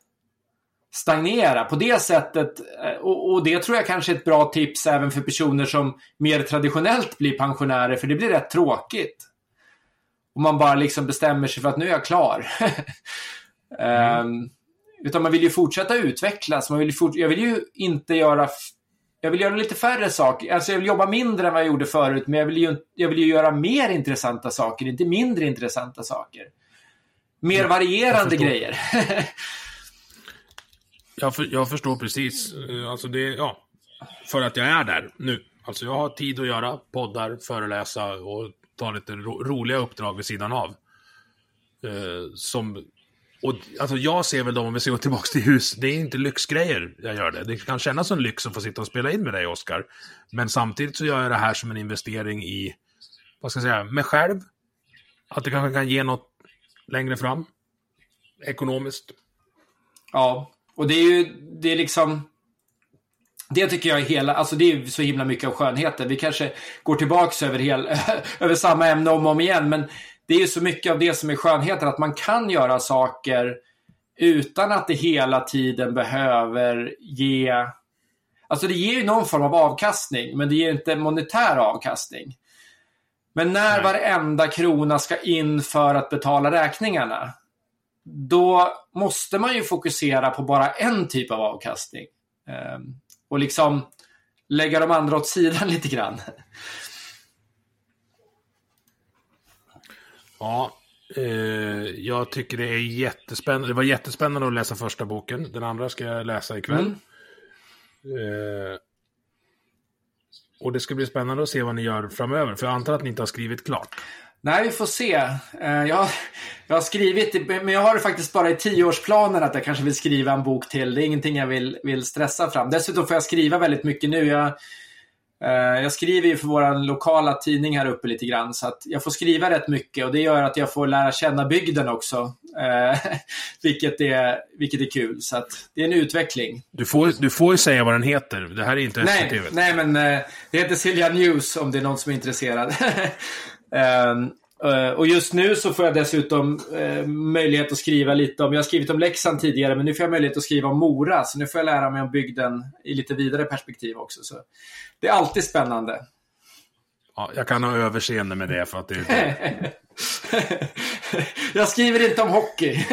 stagnera på det sättet. Eh, och, och, det tror jag kanske är ett bra tips även för personer som mer traditionellt blir pensionärer, för det blir rätt tråkigt. Om man bara liksom bestämmer sig för att nu är jag klar. mm. um, utan man vill ju fortsätta utvecklas. Man vill fort jag vill ju inte göra... Jag vill göra lite färre saker. Alltså jag vill jobba mindre än vad jag gjorde förut, men jag vill ju, jag vill ju göra mer intressanta saker, inte mindre intressanta saker. Mer varierande grejer. Jag, för, jag förstår precis. Eh, alltså det, ja, för att jag är där nu. Alltså jag har tid att göra poddar, föreläsa och ta lite ro, roliga uppdrag vid sidan av. Eh, som, och alltså jag ser väl dem, om vi ska gå tillbaka till hus, det är inte lyxgrejer jag gör det. Det kan kännas som lyx att få sitta och spela in med dig, Oskar. Men samtidigt så gör jag det här som en investering i, vad ska jag säga, mig själv. Att det kanske kan ge något längre fram. Ekonomiskt. Ja, och det är ju, det är liksom... Det tycker jag är hela, alltså det är så himla mycket av skönheten. Vi kanske går tillbaks över, hel, över samma ämne om och om igen, men det är ju så mycket av det som är skönheten, att man kan göra saker utan att det hela tiden behöver ge... Alltså det ger ju någon form av avkastning, men det ger inte monetär avkastning. Men när Nej. varenda krona ska in för att betala räkningarna, då måste man ju fokusera på bara en typ av avkastning. Ehm, och liksom lägga de andra åt sidan lite grann. Ja, eh, jag tycker det är jättespännande. Det var jättespännande att läsa första boken. Den andra ska jag läsa ikväll. Mm. Eh, och det ska bli spännande att se vad ni gör framöver. För jag antar att ni inte har skrivit klart. Nej, vi får se. Eh, jag, jag har skrivit, men jag har det faktiskt bara i tioårsplanen att jag kanske vill skriva en bok till. Det är ingenting jag vill, vill stressa fram. Dessutom får jag skriva väldigt mycket nu. Jag, eh, jag skriver ju för vår lokala tidning här uppe lite grann, så att jag får skriva rätt mycket och det gör att jag får lära känna bygden också. Eh, vilket, är, vilket är kul, så att det är en utveckling. Du får, du får ju säga vad den heter. Det här är inte SVT. Nej, nej men det heter Silja News om det är någon som är intresserad. Um, och just nu så får jag dessutom uh, möjlighet att skriva lite om, jag har skrivit om Leksand tidigare, men nu får jag möjlighet att skriva om Mora. Så nu får jag lära mig om bygden i lite vidare perspektiv också. Så det är alltid spännande. Ja, jag kan ha överseende med det för att det är... jag skriver inte om hockey.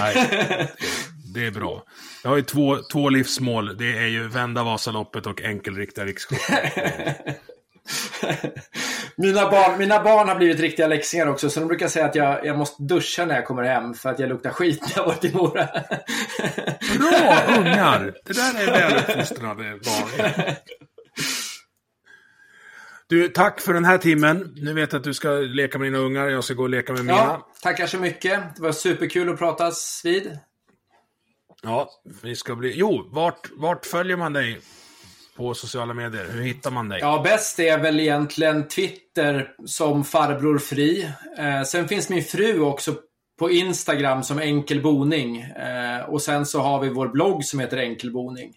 Nej, det är bra. Jag har ju två, två livsmål. Det är ju vända Vasaloppet och enkelrikta rikscupen. mina, barn, mina barn har blivit riktiga läxingar också, så de brukar säga att jag, jag måste duscha när jag kommer hem för att jag luktar skit när jag varit i Mora. Bra ungar! Det där är väluppfostrade barn. Du, tack för den här timmen. Nu vet jag att du ska leka med dina ungar, jag ska gå och leka med mina. Ja, tackar så mycket. Det var superkul att pratas vid. Ja, vi ska bli... Jo, vart, vart följer man dig? På sociala medier? Hur hittar man dig? Ja, bäst är väl egentligen Twitter som farbror Fri. Eh, sen finns min fru också på Instagram som Enkelboning. Eh, och sen så har vi vår blogg som heter Enkelboning.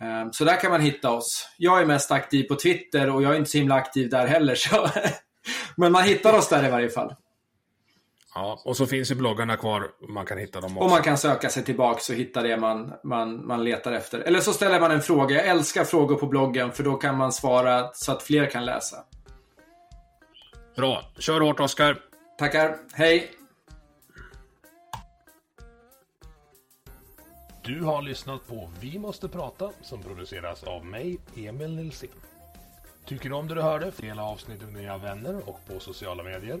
Eh, så där kan man hitta oss. Jag är mest aktiv på Twitter och jag är inte så himla aktiv där heller. Så Men man hittar oss där i varje fall. Ja, och så finns ju bloggarna kvar. Man kan hitta dem också. Och man kan söka sig tillbaka och hitta det man, man, man letar efter. Eller så ställer man en fråga. Jag älskar frågor på bloggen för då kan man svara så att fler kan läsa. Bra. Kör hårt Oskar. Tackar. Hej. Du har lyssnat på Vi måste prata som produceras av mig, Emil Nilsson. Tycker du om det du hörde? Dela avsnittet med dina vänner och på sociala medier.